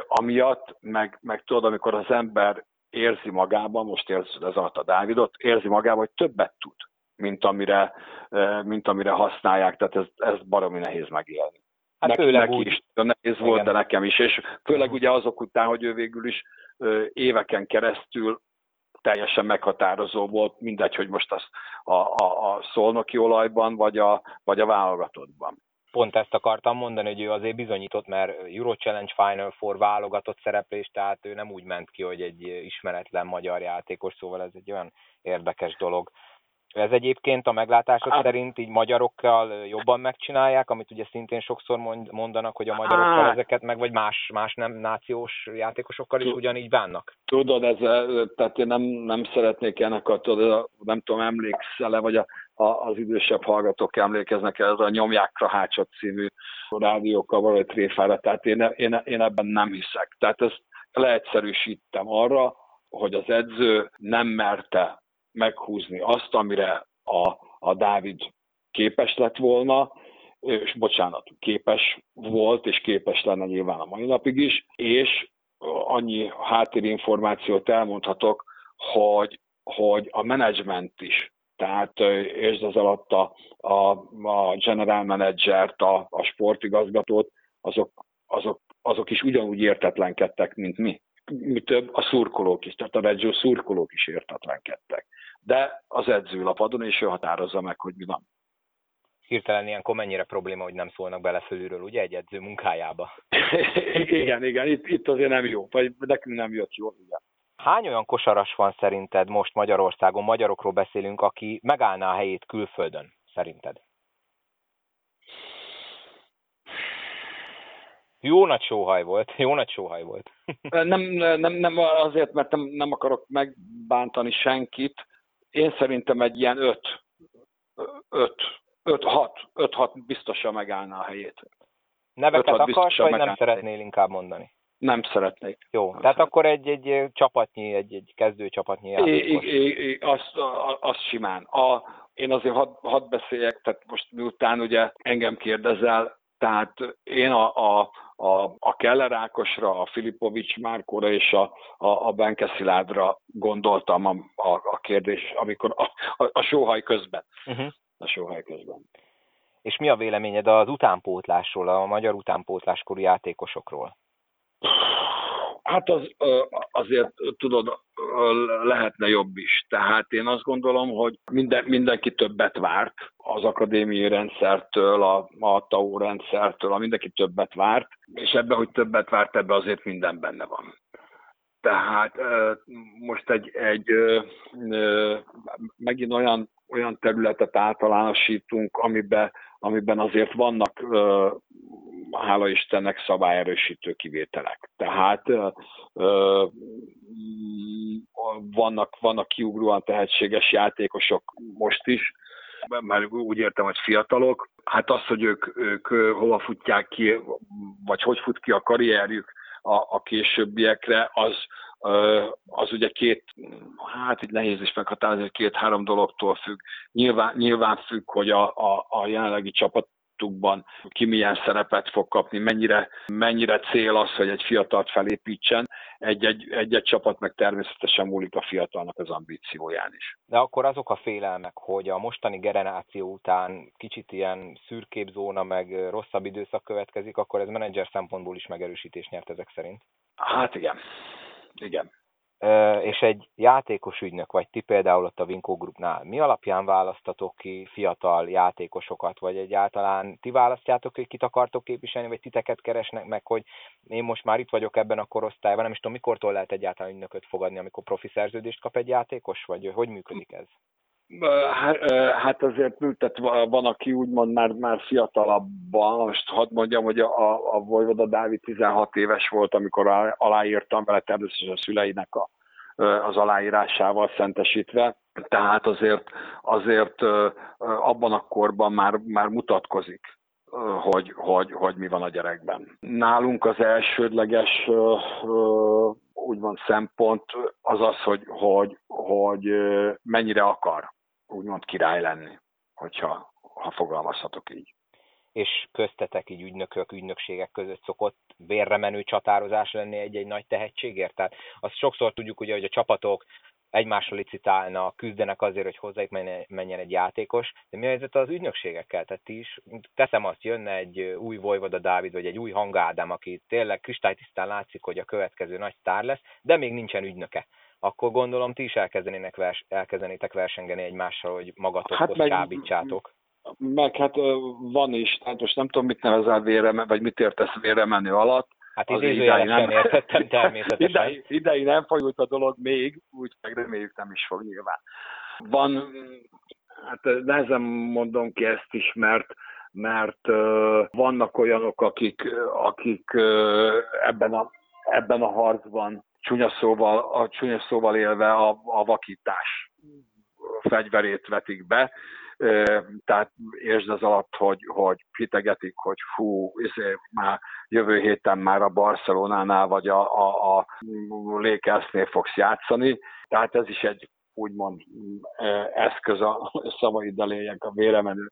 Amiatt, meg, meg tudod, amikor az ember érzi magában, most érzed ez alatt a Dávidot, érzi magában, hogy többet tud, mint amire, mint amire használják, tehát ez, ez baromi nehéz megélni. Hát neki, főleg neki úgy. is nehéz volt, Igen. de nekem is, és főleg ugye azok után, hogy ő végül is éveken keresztül teljesen meghatározó volt, mindegy, hogy most az a, a, a szolnoki olajban, vagy a, vagy a válogatottban pont ezt akartam mondani, hogy ő azért bizonyított, mert Euro Challenge Final Four válogatott szereplés, tehát ő nem úgy ment ki, hogy egy ismeretlen magyar játékos, szóval ez egy olyan érdekes dolog. Ez egyébként a meglátásod hát, szerint így magyarokkal jobban megcsinálják, amit ugye szintén sokszor mondanak, hogy a magyarokkal hát, ezeket meg, vagy más, más nem nációs játékosokkal is ugyanígy bánnak? Tudod, ez, tehát én nem, nem szeretnék ennek a, tudod, nem tudom, emlékszel-e, vagy a, a, az idősebb hallgatók emlékeznek ez a Nyomjákra hátsott című rádiókkal való tréfára, tehát én, én, én ebben nem hiszek. Tehát ezt leegyszerűsítem arra, hogy az edző nem merte meghúzni azt, amire a, a Dávid képes lett volna, és bocsánat, képes volt, és képes lenne nyilván a mai napig is, és annyi háttérinformációt elmondhatok, hogy, hogy a menedzsment is, tehát és az alatt a, a, a general managert, a, a sportigazgatót, azok, azok, azok is ugyanúgy értetlenkedtek, mint mi. Mi több, a szurkolók is, tehát a Reggio szurkolók is értetlenkedtek de az edzőlapadon, és ő határozza meg, hogy mi van. Hirtelen ilyenkor mennyire probléma, hogy nem szólnak bele fölülről, ugye, egy edző munkájába? igen, igen, itt, itt azért nem jó, vagy nekünk nem jött jó, igen. Hány olyan kosaras van szerinted most Magyarországon, magyarokról beszélünk, aki megállná a helyét külföldön, szerinted? Jó nagy sóhaj volt, jó nagy sóhaj volt. nem, nem, nem azért, mert nem, nem akarok megbántani senkit, én szerintem egy ilyen 5 5-6 5-6 biztosan megállná a helyét. Neveket akarsz, vagy nem szeretnél inkább mondani? Nem szeretnék. Jó, nem tehát szeretnék. akkor egy, egy csapatnyi, egy, egy kezdő csapatnyi játékos. I, azt, azt simán. A, én azért hadd had beszéljek, tehát most miután ugye engem kérdezel, tehát én a, a, a, a Keller Ákosra, a Filipovics Márkóra és a, a, a Benke Sziládra gondoltam a, a, a kérdés, amikor a, a, a sóhaj közben. Uh-huh. A sóhaj közben. És mi a véleményed az utánpótlásról, a magyar utánpótláskorú játékosokról? Hát az, azért tudod, lehetne jobb is. Tehát én azt gondolom, hogy minden, mindenki többet várt az akadémiai rendszertől, a, a TAO rendszertől, a mindenki többet várt, és ebben, hogy többet várt, ebben azért minden benne van. Tehát most egy, egy megint olyan, olyan területet általánosítunk, amiben, amiben azért vannak, hála Istennek, szabályerősítő kivételek. Tehát vannak, vannak kiugróan tehetséges játékosok most is, mert úgy értem, hogy fiatalok. Hát az, hogy ők, ők hova futják ki, vagy hogy fut ki a karrierjük a, a későbbiekre, az, az ugye két, hát így nehéz is meghatározni, két-három dologtól függ. Nyilván, nyilván függ, hogy a, a, a jelenlegi csapat csoportukban ki milyen szerepet fog kapni, mennyire, mennyire cél az, hogy egy fiatalt felépítsen. Egy-egy, egy-egy csapat meg természetesen múlik a fiatalnak az ambícióján is. De akkor azok a félelmek, hogy a mostani generáció után kicsit ilyen szürkébb zóna, meg rosszabb időszak következik, akkor ez menedzser szempontból is megerősítést nyert ezek szerint? Hát igen. Igen és egy játékos ügynök, vagy ti például ott a Vinko Groupnál, mi alapján választatok ki fiatal játékosokat, vagy egyáltalán ti választjátok, hogy kit akartok képviselni, vagy titeket keresnek meg, hogy én most már itt vagyok ebben a korosztályban, nem is tudom, mikortól lehet egyáltalán ügynököt fogadni, amikor profi szerződést kap egy játékos, vagy hogy működik ez? Hát azért tehát van, aki úgymond már, már fiatalabban, most hadd mondjam, hogy a, a Vojvoda Dávid 16 éves volt, amikor aláírtam vele természetesen a szüleinek a, az aláírásával szentesítve, tehát azért, azért abban a korban már, már mutatkozik, hogy, hogy, hogy mi van a gyerekben. Nálunk az elsődleges úgymond szempont az az, hogy, hogy, hogy mennyire akar úgymond király lenni, hogyha ha fogalmazhatok így. És köztetek így ügynökök, ügynökségek között szokott vérre menő csatározás lenni egy-egy nagy tehetségért? Tehát azt sokszor tudjuk ugye, hogy a csapatok egymásra licitálnak, küzdenek azért, hogy hozzájuk menjen egy játékos, de mi a helyzet az ügynökségekkel? Tehát is, teszem azt, jönne egy új Vojvoda Dávid, vagy egy új Hangádám, aki tényleg kristálytisztán látszik, hogy a következő nagy sztár lesz, de még nincsen ügynöke akkor gondolom ti is elkezdenének vers, elkezdenétek versengeni egymással, hogy magatokhoz hát meg, kábítsátok. Meg hát van is, tehát most nem tudom, mit nevezel vére, vagy mit értesz vére menő alatt. Hát idézőjelesen nem értettem természetesen. Idei, idei nem folyult a dolog még, úgy meg reméljük nem is fog nyilván. Van, hát nehezen mondom ki ezt is, mert mert uh, vannak olyanok, akik, akik uh, ebben, a, ebben a harcban csúnya szóval, a csúnya szóval élve a, a vakítás fegyverét vetik be, tehát értsd az alatt, hogy, hogy hitegetik, hogy fú, izé, már jövő héten már a Barcelonánál vagy a, a, a Lakersnél fogsz játszani, tehát ez is egy úgymond eszköz a szavaid léjek a véremenő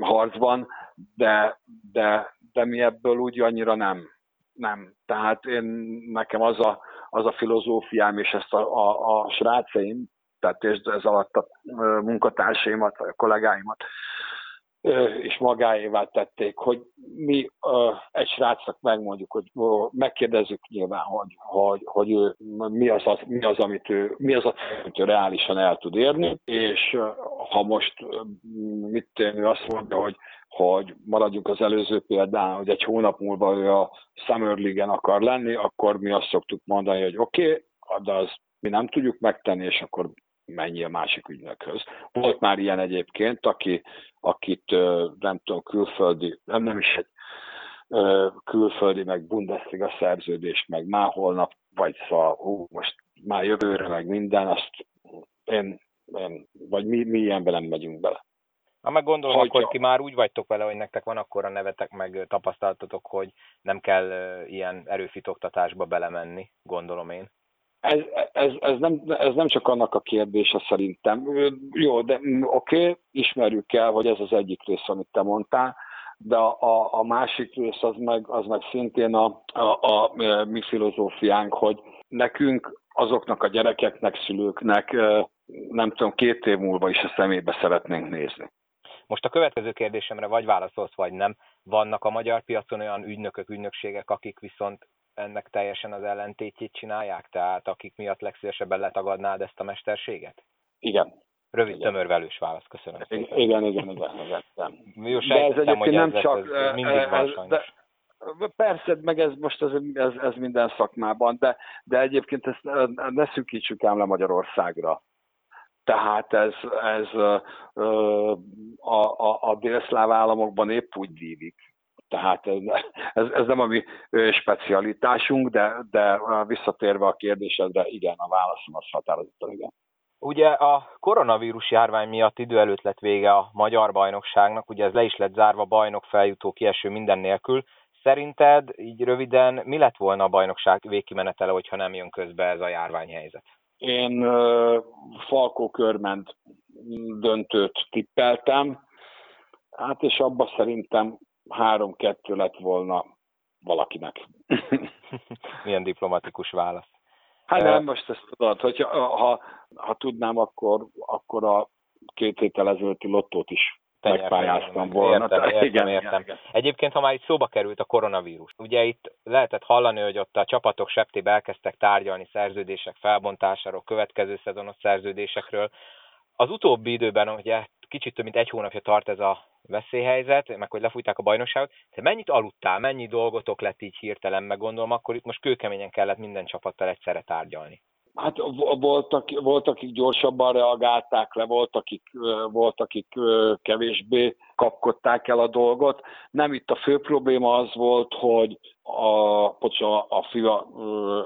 harcban, de, de, de mi ebből úgy annyira nem. Nem. Tehát én, nekem az a, az a filozófiám, és ezt a, a, a srácaim, tehát ez alatt a munkatársaimat, vagy a kollégáimat és magáévá tették, hogy mi egy srácnak megmondjuk, hogy megkérdezzük nyilván, hogy, hogy, hogy ő, mi, az, az, mi az, amit ő, mi az, amit ő reálisan el tud érni, és ha most mit tenni, azt mondja, hogy hogy maradjunk az előző példán, hogy egy hónap múlva ő a Summer League-en akar lenni, akkor mi azt szoktuk mondani, hogy oké, okay, de az mi nem tudjuk megtenni, és akkor menj a másik ügynökhöz. Volt már ilyen egyébként, aki, akit nem tudom, külföldi, nem, nem is egy külföldi, meg Bundesliga szerződés, meg már holnap, vagy szóval, hú, most már jövőre, meg minden, azt én, én vagy mi, mi ilyenben nem megyünk bele. Ha meg gondolom, hogy akkor ti már úgy vagytok vele, hogy nektek van akkor a nevetek, meg tapasztaltatok, hogy nem kell ilyen erőfitoktatásba belemenni, gondolom én. Ez, ez, ez, nem, ez nem csak annak a kérdése szerintem. Jó, de oké, okay, ismerjük el, hogy ez az egyik rész, amit te mondtál, de a, a, másik rész az meg, az meg szintén a, a, a, a mi filozófiánk, hogy nekünk azoknak a gyerekeknek, szülőknek nem tudom, két év múlva is a szemébe szeretnénk nézni. Most a következő kérdésemre vagy válaszolsz, vagy nem. Vannak a magyar piacon olyan ügynökök, ügynökségek, akik viszont ennek teljesen az ellentétjét csinálják? Tehát akik miatt legszívesebben letagadnád ezt a mesterséget? Igen. Rövid, igen. tömörvelős válasz, köszönöm szépen. Igen, igen, igen. igen, igen. Jó, de ez egyébként nem csak... Ez, mindig van, de, Persze, meg ez most ez, ez, ez minden szakmában, de, de egyébként ezt ne szűkítsük ám le Magyarországra. Tehát ez, ez a, a, a délszláv államokban épp úgy dívik. Tehát ez, ez nem a mi specialitásunk, de, de visszatérve a kérdésedre, igen, a válaszom az határozottan igen. Ugye a koronavírus járvány miatt idő előtt lett vége a magyar bajnokságnak, ugye ez le is lett zárva bajnok feljutó kieső minden nélkül. Szerinted így röviden mi lett volna a bajnokság végkimenetele, hogyha nem jön közbe ez a járványhelyzet? Én uh, Falkó körment döntőt tippeltem, hát és abba szerintem három-kettő lett volna valakinek. Milyen diplomatikus válasz. Hát nem, most ezt tudod, hogy ha, ha tudnám, akkor, akkor a két héttel ezelőtti lottót is megpályáztam volna. Értem, értem, igen, értem. Igen. Egyébként, ha már itt szóba került a koronavírus, ugye itt lehetett hallani, hogy ott a csapatok septébe elkezdtek tárgyalni szerződések felbontásáról, következő szezonos szerződésekről. Az utóbbi időben, ugye kicsit több mint egy hónapja tart ez a veszélyhelyzet, meg hogy lefújták a bajnokságot. Te mennyit aludtál, mennyi dolgotok lett így hirtelen, meg gondolom, akkor itt most kőkeményen kellett minden csapattal egyszerre tárgyalni. Hát voltak, volt, akik gyorsabban reagálták le, volt, akik, volt, akik kevésbé kapkodták el a dolgot. Nem itt a fő probléma az volt, hogy a, a, a FIA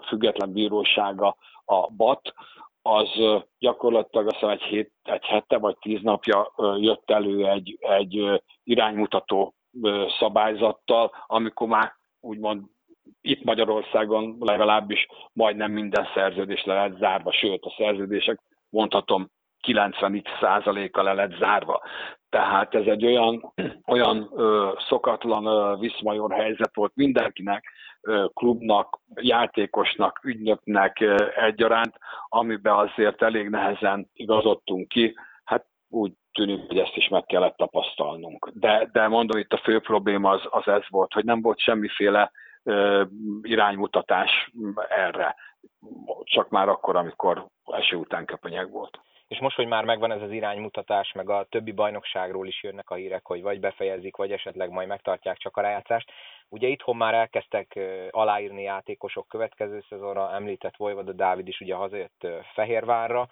független bírósága, a BAT, az gyakorlatilag azt egy, hét, egy hete vagy tíz napja jött elő egy, egy iránymutató szabályzattal, amikor már úgymond itt Magyarországon legalábbis majdnem minden szerződés le lett zárva, sőt a szerződések mondhatom 90%-a le lett zárva. Tehát ez egy olyan, olyan ö, szokatlan ö, viszmajor helyzet volt mindenkinek, klubnak, játékosnak, ügynöknek egyaránt, amiben azért elég nehezen igazodtunk ki. Hát úgy tűnik, hogy ezt is meg kellett tapasztalnunk. De, de mondom, itt a fő probléma az, az ez volt, hogy nem volt semmiféle ö, iránymutatás erre. Csak már akkor, amikor eső után köpenyeg volt és most, hogy már megvan ez az iránymutatás, meg a többi bajnokságról is jönnek a hírek, hogy vagy befejezik, vagy esetleg majd megtartják csak a rájátszást. Ugye itthon már elkezdtek aláírni játékosok következő szezonra, említett Vojvoda Dávid is ugye hazajött Fehérvárra,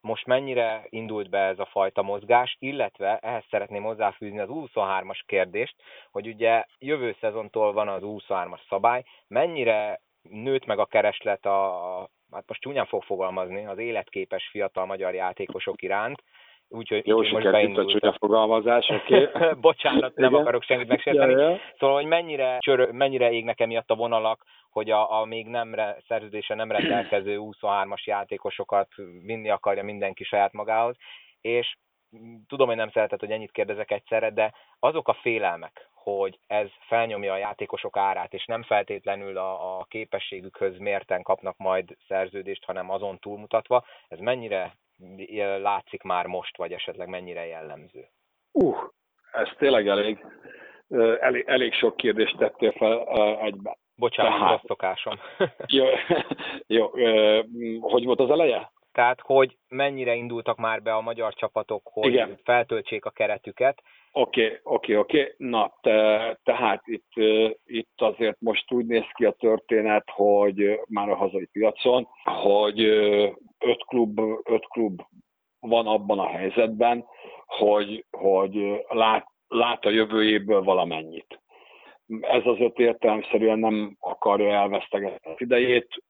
most mennyire indult be ez a fajta mozgás, illetve ehhez szeretném hozzáfűzni az 23-as kérdést, hogy ugye jövő szezontól van az 23-as szabály, mennyire nőtt meg a kereslet a, hát most csúnyán fog fogalmazni, az életképes fiatal magyar játékosok iránt, Úgyhogy Jó, úgy, a csúnya fogalmazás, oké. Okay. Bocsánat, nem akarok senkit megsérteni. Ja, ja. Szóval, hogy mennyire, csör, mennyire égnek emiatt a vonalak, hogy a, a még nem re, szerződése nem rendelkező 23-as játékosokat vinni akarja mindenki saját magához, és tudom, hogy nem szeretett, hogy ennyit kérdezek egyszerre, de azok a félelmek, hogy ez felnyomja a játékosok árát, és nem feltétlenül a, a képességükhöz mérten kapnak majd szerződést, hanem azon túlmutatva, ez mennyire látszik már most, vagy esetleg mennyire jellemző? Uh, ez tényleg elég, elég, elég sok kérdést tettél fel egyben. Bocsánat, Tehát, szokásom. jó, jó, hogy volt az eleje? Tehát, hogy mennyire indultak már be a magyar csapatok, hogy Igen. feltöltsék a keretüket. Oké, okay, oké, okay, oké. Okay. Na, te, tehát itt, itt azért most úgy néz ki a történet, hogy már a hazai piacon, hogy öt klub, öt klub van abban a helyzetben, hogy, hogy lát, lát a jövőjéből valamennyit. Ez az öt értelemszerűen nem akarja elvesztegetni az idejét,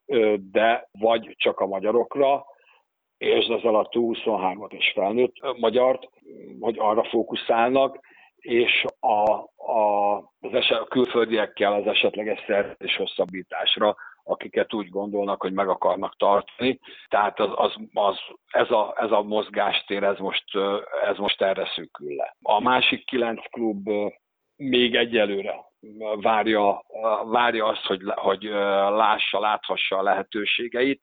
de vagy csak a magyarokra, és az alatt 23-at is felnőtt magyart, hogy arra fókuszálnak, és a, a, az eset, a külföldiekkel az esetleges szerződés hosszabbításra, akiket úgy gondolnak, hogy meg akarnak tartani. Tehát az, az, az, ez, a, ez a mozgástér, ez most, ez most erre szűkül le. A másik kilenc klub még egyelőre várja, várja azt, hogy, hogy lássa, láthassa a lehetőségeit,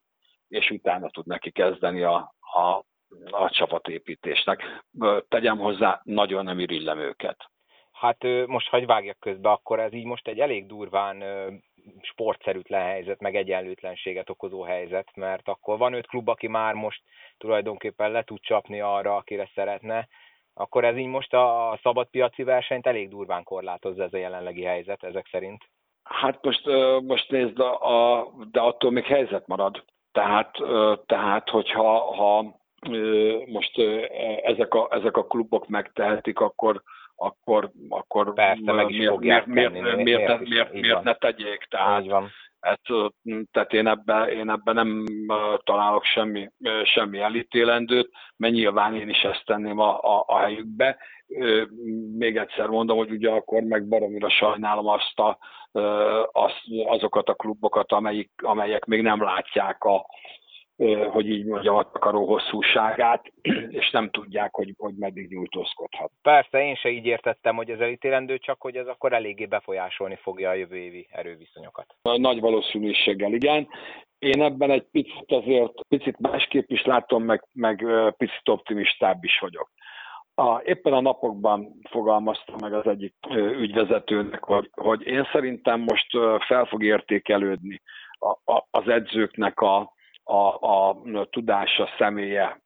és utána tud neki kezdeni a, a, a csapatépítésnek. Tegyem hozzá, nagyon nem irillem őket. Hát most hagy vágjak közbe, akkor ez így most egy elég durván sportszerűtlen helyzet, meg egyenlőtlenséget okozó helyzet, mert akkor van öt klub, aki már most tulajdonképpen le tud csapni arra, akire szeretne, akkor ez így most a szabadpiaci versenyt elég durván korlátozza ez a jelenlegi helyzet ezek szerint. Hát most, most nézd, a, a, de attól még helyzet marad. Tehát, tehát hogyha ha most ezek a, ezek a klubok megtehetik, akkor, akkor, akkor Persze, meg is miért, miért, miért, miért, miért, miért, miért, miért ne tegyék? Tehát, van. Hát, tehát én ebben én ebbe nem találok semmi, semmi elítélendőt, mert nyilván én is ezt tenném a, a, a helyükbe. Még egyszer mondom, hogy ugye akkor meg baromira sajnálom azt a, az, azokat a klubokat, amelyik, amelyek még nem látják a, hogy így mondjam, a takaró hosszúságát, és nem tudják, hogy, hogy meddig nyújtózkodhat. Persze, én se így értettem, hogy ez elítélendő, csak hogy ez akkor eléggé befolyásolni fogja a jövő évi erőviszonyokat. Nagy valószínűséggel, igen. Én ebben egy picit azért, picit másképp is látom, meg, meg picit optimistább is vagyok. A, éppen a napokban fogalmazta meg az egyik ügyvezetőnek, hogy, hogy én szerintem most fel fog értékelődni a, a, az edzőknek a, a, a tudása, személye,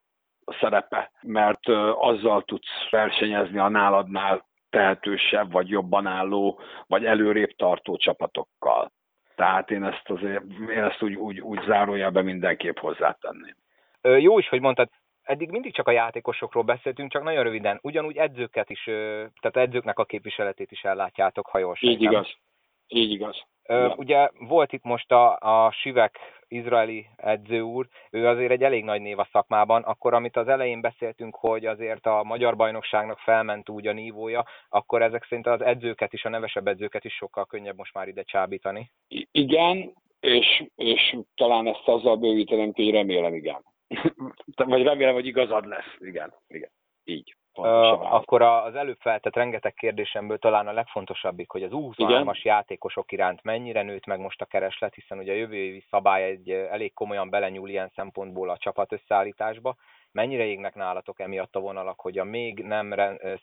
a szerepe, mert azzal tudsz versenyezni a náladnál tehetősebb, vagy jobban álló, vagy előrébb tartó csapatokkal. Tehát én ezt azért, én ezt úgy, úgy, úgy zárójelben mindenképp hozzátenném. Jó is, hogy mondtad, eddig mindig csak a játékosokról beszéltünk, csak nagyon röviden. Ugyanúgy edzőket is, tehát edzőknek a képviseletét is ellátjátok, ha jól Így igaz. Így igaz. Ja. Ugye volt itt most a, a Sivek izraeli edző úr, ő azért egy elég nagy név a szakmában, akkor amit az elején beszéltünk, hogy azért a magyar bajnokságnak felment úgy a nívója, akkor ezek szerint az edzőket is, a nevesebb edzőket is sokkal könnyebb most már ide csábítani. I- igen, és, és talán ezt azzal bővítenem, hogy remélem igen. Vagy remélem, hogy igazad lesz. Igen, igen. Így. Uh, akkor az előbb feltett rengeteg kérdésemből talán a legfontosabbik, hogy az U23-as játékosok iránt mennyire nőtt meg most a kereslet, hiszen ugye a jövő évi szabály egy elég komolyan belenyúl ilyen szempontból a csapat összeállításba. Mennyire égnek nálatok emiatt a vonalak, hogy a még nem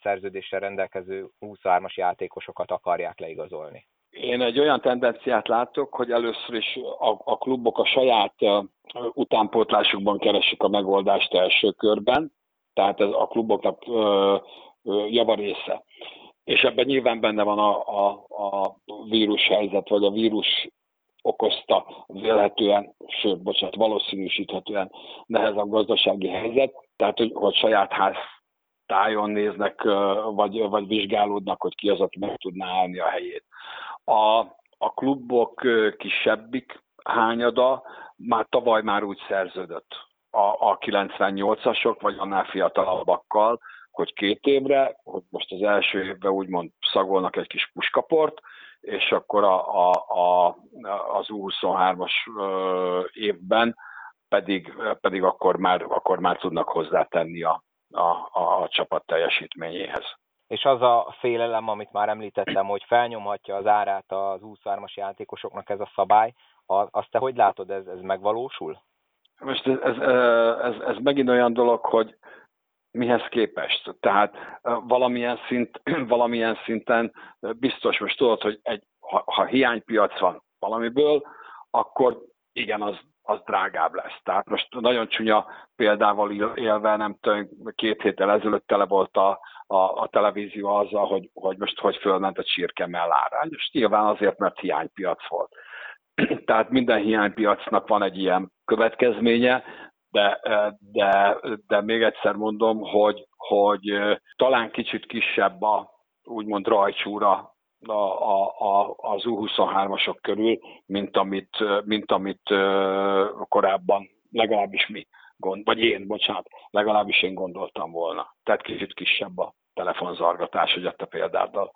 szerződéssel rendelkező U23-as játékosokat akarják leigazolni? Én egy olyan tendenciát látok, hogy először is a, a klubok a saját uh, utánpótlásukban keresik a megoldást első körben, tehát ez a kluboknak ö, javarésze. És ebben nyilván benne van a, a, a vírus helyzet, vagy a vírus okozta vélhetően, sőt, bocsánat, valószínűsíthetően nehezebb gazdasági helyzet, tehát hogy, hogy saját ház tájon néznek, vagy, vagy vizsgálódnak, hogy ki az, aki meg tudná állni a helyét. A, a klubok kisebbik hányada már tavaly már úgy szerződött a, a 98-asok, vagy annál fiatalabbakkal, hogy két évre, hogy most az első évben úgymond szagolnak egy kis puskaport, és akkor a, a, a, az U23-as évben pedig, pedig akkor, már, akkor már tudnak hozzátenni a, a, a, csapat teljesítményéhez. És az a félelem, amit már említettem, hogy felnyomhatja az árát az U23-as játékosoknak ez a szabály, azt te hogy látod, ez, ez megvalósul? Most ez, ez, ez, ez megint olyan dolog, hogy mihez képest. Tehát valamilyen, szint, valamilyen szinten biztos most tudod, hogy egy, ha, ha hiánypiac van valamiből, akkor igen, az, az drágább lesz. Tehát most nagyon csúnya példával élve, nem tudom, két héttel ezelőtt tele volt a, a, a televízió azzal, hogy, hogy most hogy fölment a csirke mellárány. És nyilván azért, mert hiánypiac volt. Tehát minden hiánypiacnak van egy ilyen következménye, de, de, de még egyszer mondom, hogy, hogy talán kicsit kisebb a úgymond rajcsúra a, a, a, az U23-asok körül, mint amit, mint amit korábban legalábbis mi, gond, vagy én, bocsánat, legalábbis én gondoltam volna. Tehát kicsit kisebb a telefonzargatás, hogy a példáddal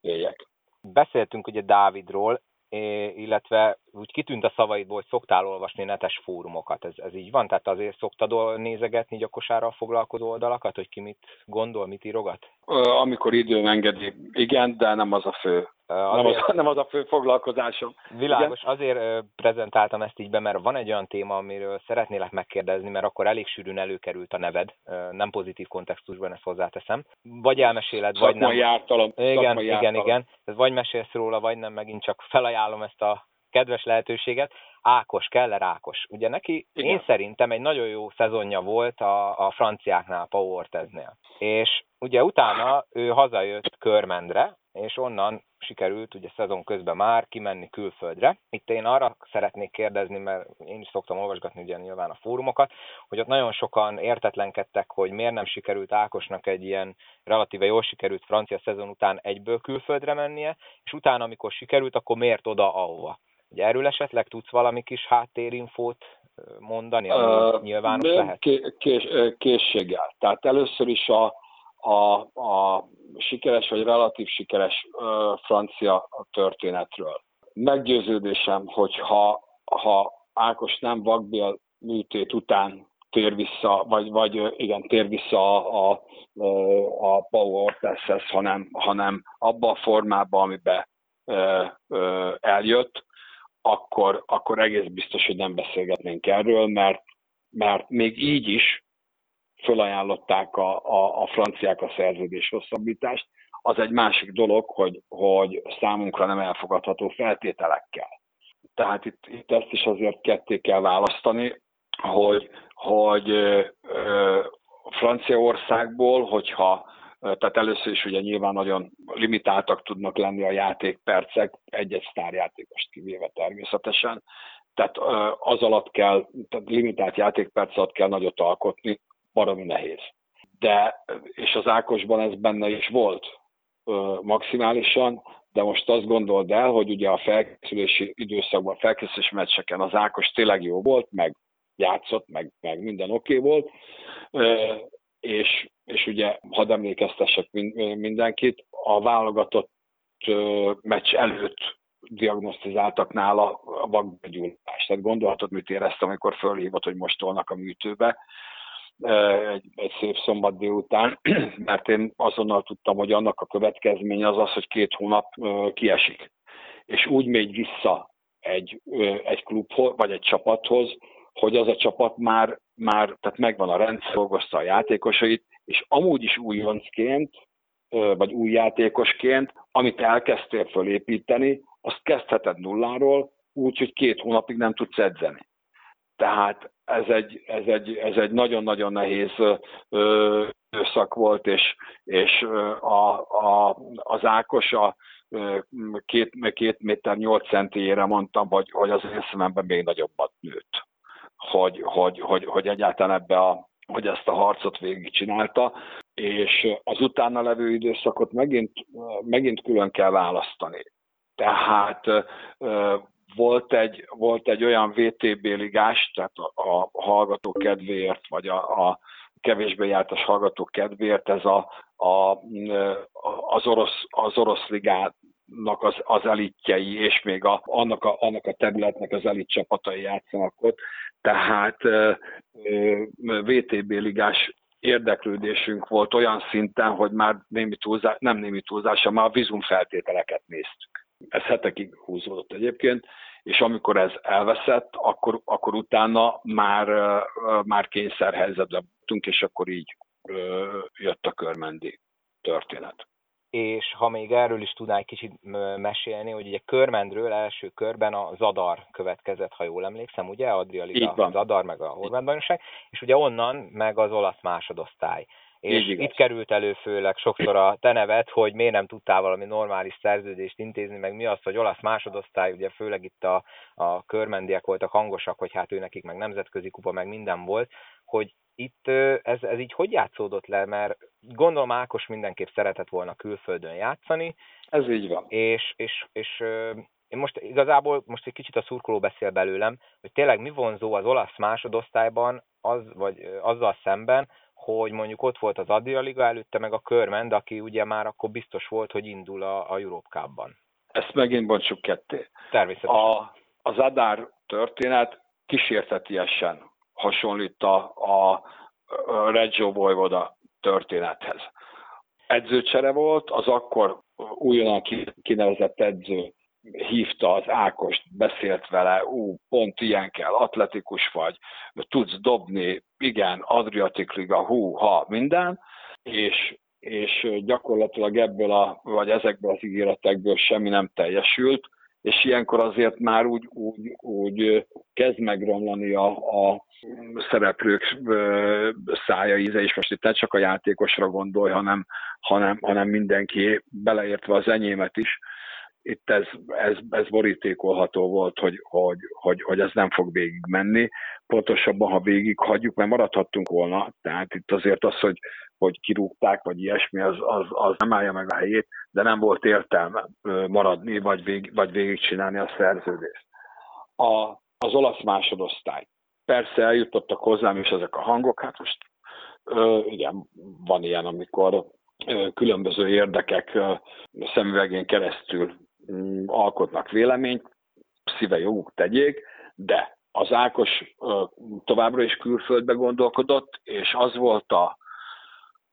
éljek. Beszéltünk ugye Dávidról, illetve úgy kitűnt a szavaidból, hogy szoktál olvasni netes fórumokat. Ez, ez így van? Tehát azért szoktad nézegetni gyakosárral foglalkozó oldalakat, hogy ki mit gondol, mit írogat? Amikor időm engedi, igen, de nem az a fő Azért, nem, az, nem az a fő foglalkozásom. Világos, Igen? azért prezentáltam ezt így be, mert van egy olyan téma, amiről szeretnélek megkérdezni, mert akkor elég sűrűn előkerült a neved, nem pozitív kontextusban ezt hozzáteszem. Vagy elmeséled, szakmai vagy nem. Ártalom, igen, igen, igen. Ez vagy mesélsz róla, vagy nem, megint csak felajánlom ezt a kedves lehetőséget. Ákos, Keller Ákos. Ugye neki Igen. én szerintem egy nagyon jó szezonja volt a, a franciáknál, Pau Orteznél. És ugye utána ő hazajött Körmendre, és onnan sikerült ugye szezon közben már kimenni külföldre. Itt én arra szeretnék kérdezni, mert én is szoktam olvasgatni ugye nyilván a fórumokat, hogy ott nagyon sokan értetlenkedtek, hogy miért nem sikerült Ákosnak egy ilyen relatíve jól sikerült francia szezon után egyből külföldre mennie, és utána, amikor sikerült, akkor miért oda, ahova. Ugye erről esetleg tudsz valami kis háttérinfót mondani, ami uh, nyilvános lehet? Kés, készséggel. Tehát először is a, a, a sikeres vagy relatív sikeres uh, francia történetről. Meggyőződésem, hogy ha, ha Ákos nem vakbél műtét után tér vissza, vagy, vagy igen, tér vissza a, a, a Pau Orteshez, hanem, hanem abba a formában, amiben eljött, akkor, akkor egész biztos, hogy nem beszélgetnénk erről, mert, mert még így is fölajánlották a, a, a franciák a szerződés hosszabbítást. Az egy másik dolog, hogy, hogy számunkra nem elfogadható feltételekkel. Tehát itt, itt ezt is azért ketté kell választani, hogy, hogy ö, Franciaországból, hogyha tehát először is ugye nyilván nagyon limitáltak tudnak lenni a játékpercek, egy-egy sztárjátékost kivéve természetesen. Tehát az alatt kell, tehát limitált játékperc alatt kell nagyot alkotni, baromi nehéz. De, és az Ákosban ez benne is volt maximálisan, de most azt gondold el, hogy ugye a felkészülési időszakban, a felkészülési meccseken az Ákos tényleg jó volt, meg játszott, meg, meg minden oké okay volt, és, és ugye hadd emlékeztessek mindenkit, a válogatott meccs előtt diagnosztizáltak nála a vakbegyulladást. Tehát gondolhatod, mit éreztem, amikor fölhívott, hogy most tolnak a műtőbe egy, egy szép szombat délután, mert én azonnal tudtam, hogy annak a következménye az az, hogy két hónap kiesik. És úgy megy vissza egy, egy klubhoz, vagy egy csapathoz, hogy az a csapat már, már tehát megvan a rendszer, dolgozta a játékosait, és amúgy is újoncként, vagy új játékosként, amit elkezdtél fölépíteni, azt kezdheted nulláról, úgy, hogy két hónapig nem tudsz edzeni. Tehát ez egy, ez egy, ez egy nagyon-nagyon nehéz időszak volt, és, és a, a, az Ákos a két, két méter nyolc centiére mondtam, hogy, hogy az én szememben még nagyobbat nőtt hogy, hogy, hogy, hogy egyáltalán ebbe a hogy ezt a harcot végigcsinálta, és az utána levő időszakot megint, megint külön kell választani. Tehát volt egy, volt egy olyan VTB ligás, tehát a, a hallgató kedvéért, vagy a, a kevésbé jártas hallgató kedvéért ez a, a, az, orosz, az orosz ligát az, az elitjei, és még a, annak, a, annak a területnek az elit csapatai játszanak ott. Tehát VTB ligás érdeklődésünk volt olyan szinten, hogy már némi túlzás, nem némi túlzása, már a vízum feltételeket néztük. Ez hetekig húzódott egyébként, és amikor ez elveszett, akkor, akkor utána már, már kényszerhelyzetbe voltunk, és akkor így jött a körmendi történet és ha még erről is tudnál egy kicsit mesélni, hogy ugye Körmendről első körben a Zadar következett, ha jól emlékszem, ugye? Adria Liga, a Zadar, meg a Horváth bajnokság, és ugye onnan meg az olasz másodosztály. És itt került elő főleg sokszor a te nevet, hogy miért nem tudtál valami normális szerződést intézni, meg mi az, hogy olasz másodosztály, ugye főleg itt a, a körmendiek voltak hangosak, hogy hát ő nekik meg nemzetközi kupa, meg minden volt, hogy itt ez, ez így hogy játszódott le, mert gondolom Ákos mindenképp szeretett volna külföldön játszani. Ez így van. És, és, és én most igazából most egy kicsit a szurkoló beszél belőlem, hogy tényleg mi vonzó az olasz másodosztályban az, vagy azzal szemben, hogy mondjuk ott volt az Adria Liga előtte, meg a Körmend, aki ugye már akkor biztos volt, hogy indul a, a Europe Cup-ban. Ezt megint bontsuk ketté. Természetesen. A, az Adár történet kísértetiesen hasonlít a, a Reggio Vojvoda történethez. Edzőcsere volt, az akkor újonnan kinevezett edző hívta az Ákost, beszélt vele, ú, pont ilyen kell, atletikus vagy, tudsz dobni, igen, Adriatic Liga, hú, ha, minden, és, és gyakorlatilag ebből a, vagy ezekből az ígéretekből semmi nem teljesült, és ilyenkor azért már úgy, úgy, úgy kezd megromlani a, a szereplők szája íze, és most itt nem csak a játékosra gondolj, hanem, hanem, hanem mindenki, beleértve az enyémet is, itt ez, ez, ez borítékolható volt, hogy, hogy, hogy, hogy ez nem fog végig menni. Pontosabban, ha végig hagyjuk, mert maradhattunk volna, tehát itt azért az, hogy, hogy kirúgták, vagy ilyesmi, az, az, az nem állja meg a helyét, de nem volt értelme maradni, vagy, vég, vagy végigcsinálni a szerződést. A, az olasz másodosztály. Persze eljutottak hozzám is ezek a hangok, hát most ö, igen, van ilyen, amikor ö, különböző érdekek ö, szemüvegén keresztül ö, mm, alkotnak véleményt, szíve joguk tegyék, de az Ákos ö, továbbra is külföldbe gondolkodott, és az volt, a,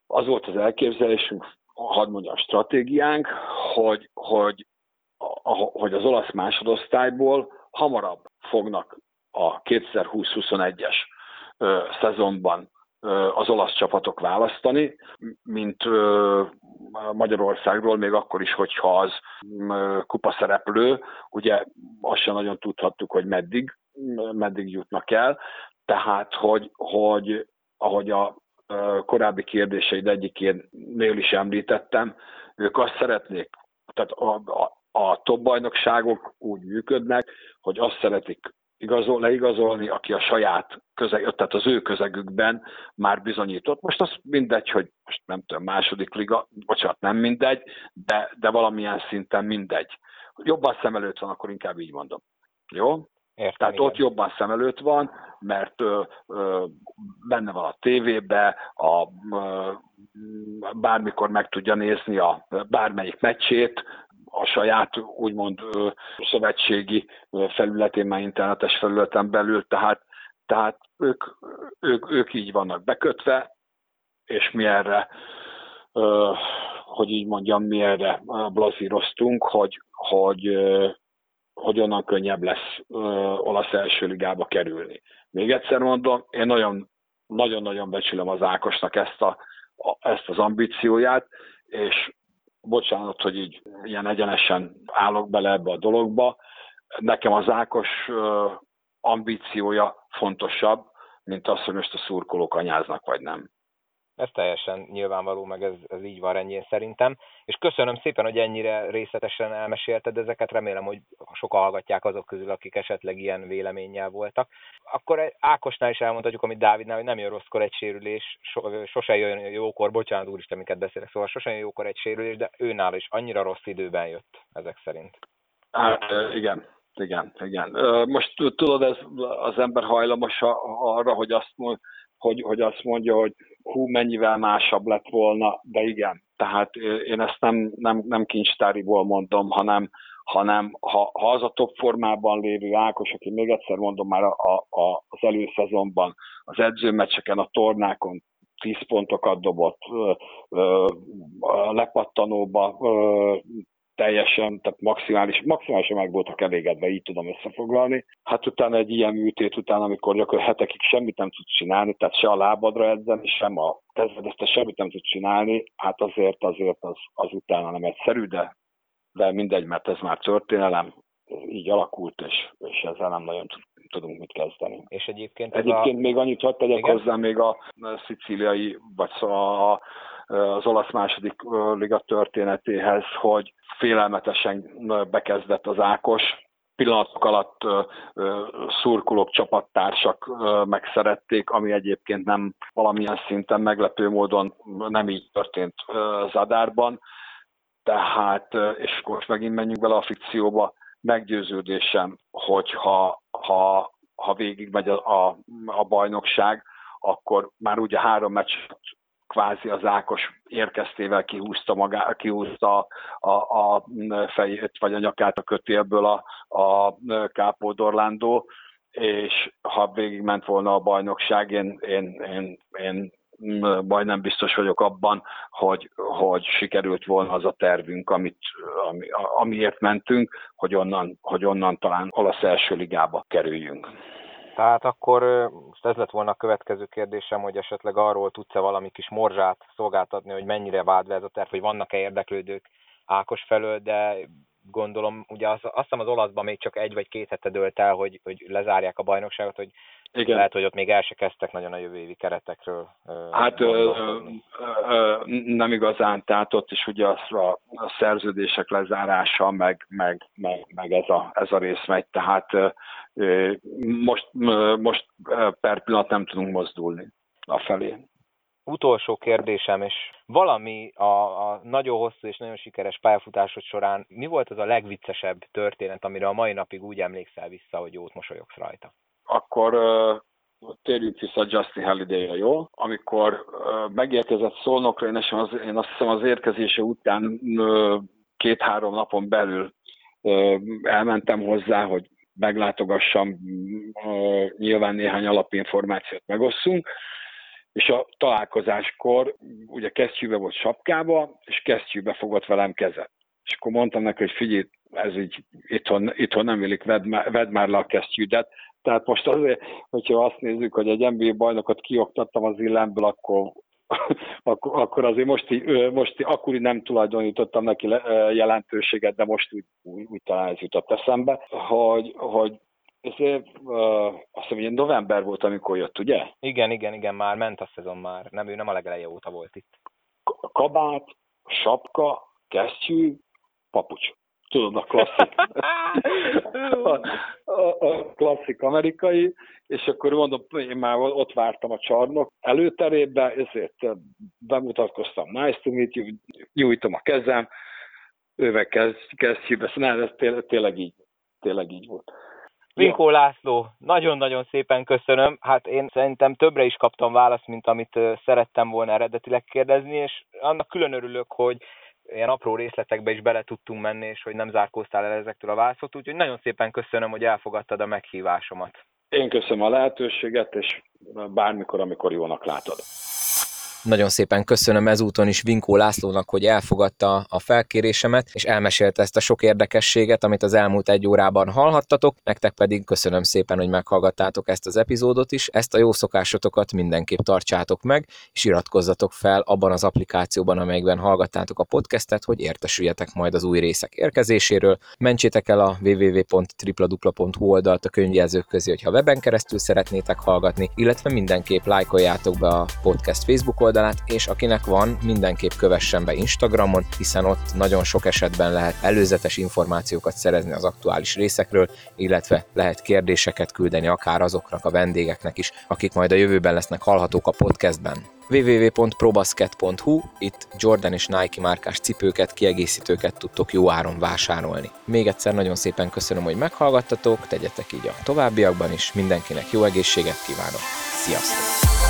az, volt az elképzelésünk, hadd mondjam, stratégiánk, hogy, hogy, hogy az olasz másodosztályból hamarabb fognak a 2020-21-es szezonban az olasz csapatok választani, mint Magyarországról, még akkor is, hogyha az kupaszereplő, ugye azt sem nagyon tudhattuk, hogy meddig, meddig jutnak el, tehát, hogy, hogy ahogy a korábbi kérdéseid egyikénél is említettem, ők azt szeretnék, tehát a, a, a top bajnokságok úgy működnek, hogy azt szeretik igazol, leigazolni, aki a saját közeg, tehát az ő közegükben már bizonyított. Most az mindegy, hogy most nem tudom, második liga, bocsánat, nem mindegy, de, de valamilyen szinten mindegy. Jobban szem előtt van, akkor inkább így mondom. Jó? Értem, Tehát igen. ott jobban szem előtt van, mert ö, ö, benne van a tévébe, a, ö, bármikor meg tudja nézni a bármelyik meccsét, a saját úgymond szövetségi felületén, már internetes felületen belül, tehát, tehát ők, ők, ők így vannak bekötve, és mi erre, hogy így mondjam, mi erre blazíroztunk, hogy, hogy, hogy onnan könnyebb lesz olasz első ligába kerülni. Még egyszer mondom, én nagyon nagyon-nagyon becsülöm az Ákosnak ezt, a, ezt az ambícióját, és bocsánat, hogy így ilyen egyenesen állok bele ebbe a dologba. Nekem az Ákos ambíciója fontosabb, mint az, hogy most a szurkolók anyáznak, vagy nem. Ez teljesen nyilvánvaló, meg ez, ez így van rendjén szerintem. És köszönöm szépen, hogy ennyire részletesen elmesélted ezeket. Remélem, hogy sokan hallgatják azok közül, akik esetleg ilyen véleménnyel voltak. Akkor Ákosnál is elmondhatjuk, amit Dávidnál, hogy nem jön rosszkor egy sérülés, so, jön jókor, bocsánat úristen, miket beszélek, szóval sose jön jókor egy sérülés, de őnál is annyira rossz időben jött ezek szerint. Hát igen, igen, igen. Most tudod, ez az ember hajlamos arra, hogy azt, hogy, hogy azt mondja, hogy hú, mennyivel másabb lett volna, de igen, tehát én ezt nem, nem, nem kincstáriból mondom, hanem, hanem ha, ha az a top formában lévő Ákos, aki még egyszer mondom már a, a, az előszezonban, az edzőmeccseken, a tornákon 10 pontokat dobott, ö, ö, lepattanóba ö, teljesen, tehát maximális, maximálisan meg voltak elégedve, így tudom összefoglalni. Hát utána egy ilyen műtét után, amikor gyakorlatilag hetekig semmit nem tudsz csinálni, tehát se a lábadra edzeni, sem a ezt semmit nem tudsz csinálni, hát azért azért az, az utána nem egyszerű, de, de mindegy, mert ez már történelem, így alakult, és, és ezzel nem nagyon tudunk mit kezdeni. És egyébként, egyébként a... még annyit hadd tegyek Igen? hozzá még a szicíliai, vagy szóval a, az olasz második liga történetéhez, hogy félelmetesen bekezdett az Ákos, pillanatok alatt szurkolók, csapattársak megszerették, ami egyébként nem valamilyen szinten meglepő módon nem így történt Zadárban. Tehát, és akkor most megint menjünk bele a fikcióba, meggyőződésem, hogy ha, ha, ha végigmegy a, a, a bajnokság, akkor már ugye három meccs kvázi az Ákos érkeztével kihúzta, magá, kihúzta a, a fejét vagy a nyakát a kötélből a, a Kápó Dorlandó, és ha végigment volna a bajnokság, én, én, én, én majdnem biztos vagyok abban, hogy, hogy sikerült volna az a tervünk, amit, ami, amiért mentünk, hogy onnan, hogy onnan talán olasz első ligába kerüljünk. Tehát akkor ez lett volna a következő kérdésem, hogy esetleg arról tudsz-e valami kis morzsát szolgáltatni, hogy mennyire vád ez a terv, hogy vannak-e érdeklődők Ákos felől, de gondolom, ugye az, azt hiszem az olaszban még csak egy vagy két hete dőlt el, hogy, hogy lezárják a bajnokságot, hogy igen. lehet, hogy ott még el se kezdtek nagyon a jövő évi keretekről. Hát ö, ö, nem igazán, tehát ott is ugye az a, a szerződések lezárása, meg, meg, meg, meg ez, a, ez a rész megy, tehát ö, most, most per pillanat nem tudunk mozdulni a felé utolsó kérdésem, és valami a, a nagyon hosszú és nagyon sikeres pályafutásod során, mi volt az a legviccesebb történet, amire a mai napig úgy emlékszel vissza, hogy jót mosolyogsz rajta? Akkor uh, térjünk vissza Justin Halliday-re, jó? Amikor uh, megérkezett Szolnokra, én, az, én azt hiszem az érkezése után uh, két-három napon belül uh, elmentem hozzá, hogy meglátogassam, nyilván néhány alapinformációt megosszunk, és a találkozáskor ugye kesztyűbe volt sapkába, és kesztyűbe fogott velem kezet. És akkor mondtam neki, hogy figyelj, ez így itthon, itthon nem illik, vedd már, vedd már le a kesztyűdet. Tehát most azért, hogyha azt nézzük, hogy egy NBA bajnokot kioktattam az illemből, akkor, akkor, akkor azért most, most akkor nem tulajdonítottam neki jelentőséget, de most úgy, úgy, úgy talán ez jutott eszembe, hogy, hogy ez uh, azt hiszem, hogy november volt, amikor jött, ugye? Igen, igen, igen, már ment a szezon már. Nem, ő nem a legeleje óta volt itt. Kabát, sapka, kesztyű, papucs. Tudod, a klasszik. a, a, a klasszik amerikai, és akkor mondom, én már ott vártam a csarnok előterébe, ezért bemutatkoztam, nice to meet you, nyújtom a kezem, ővel kezd, kesztyűbe, szóval ez tényleg, tényleg így, tényleg így volt. Vinkó László, nagyon-nagyon szépen köszönöm. Hát én szerintem többre is kaptam választ, mint amit szerettem volna eredetileg kérdezni, és annak külön örülök, hogy ilyen apró részletekbe is bele tudtunk menni, és hogy nem zárkóztál el ezektől a válaszoktól, úgyhogy nagyon szépen köszönöm, hogy elfogadtad a meghívásomat. Én köszönöm a lehetőséget, és bármikor, amikor jónak látod. Nagyon szépen köszönöm ezúton is Vinkó Lászlónak, hogy elfogadta a felkérésemet, és elmesélte ezt a sok érdekességet, amit az elmúlt egy órában hallhattatok, nektek pedig köszönöm szépen, hogy meghallgattátok ezt az epizódot is. Ezt a jó szokásotokat mindenképp tartsátok meg, és iratkozzatok fel abban az applikációban, amelyikben hallgattátok a podcastet, hogy értesüljetek majd az új részek érkezéséről. Mentsétek el a www.tripladupla.hu oldalt a könyvjelzők közé, hogyha weben keresztül szeretnétek hallgatni, illetve mindenképp lájkoljátok be a podcast Facebook oldalt, oldalát, és akinek van, mindenképp kövessen be Instagramon, hiszen ott nagyon sok esetben lehet előzetes információkat szerezni az aktuális részekről, illetve lehet kérdéseket küldeni akár azoknak a vendégeknek is, akik majd a jövőben lesznek hallhatók a podcastben www.probasket.hu, itt Jordan és Nike márkás cipőket, kiegészítőket tudtok jó áron vásárolni. Még egyszer nagyon szépen köszönöm, hogy meghallgattatok, tegyetek így a továbbiakban is, mindenkinek jó egészséget kívánok, sziasztok!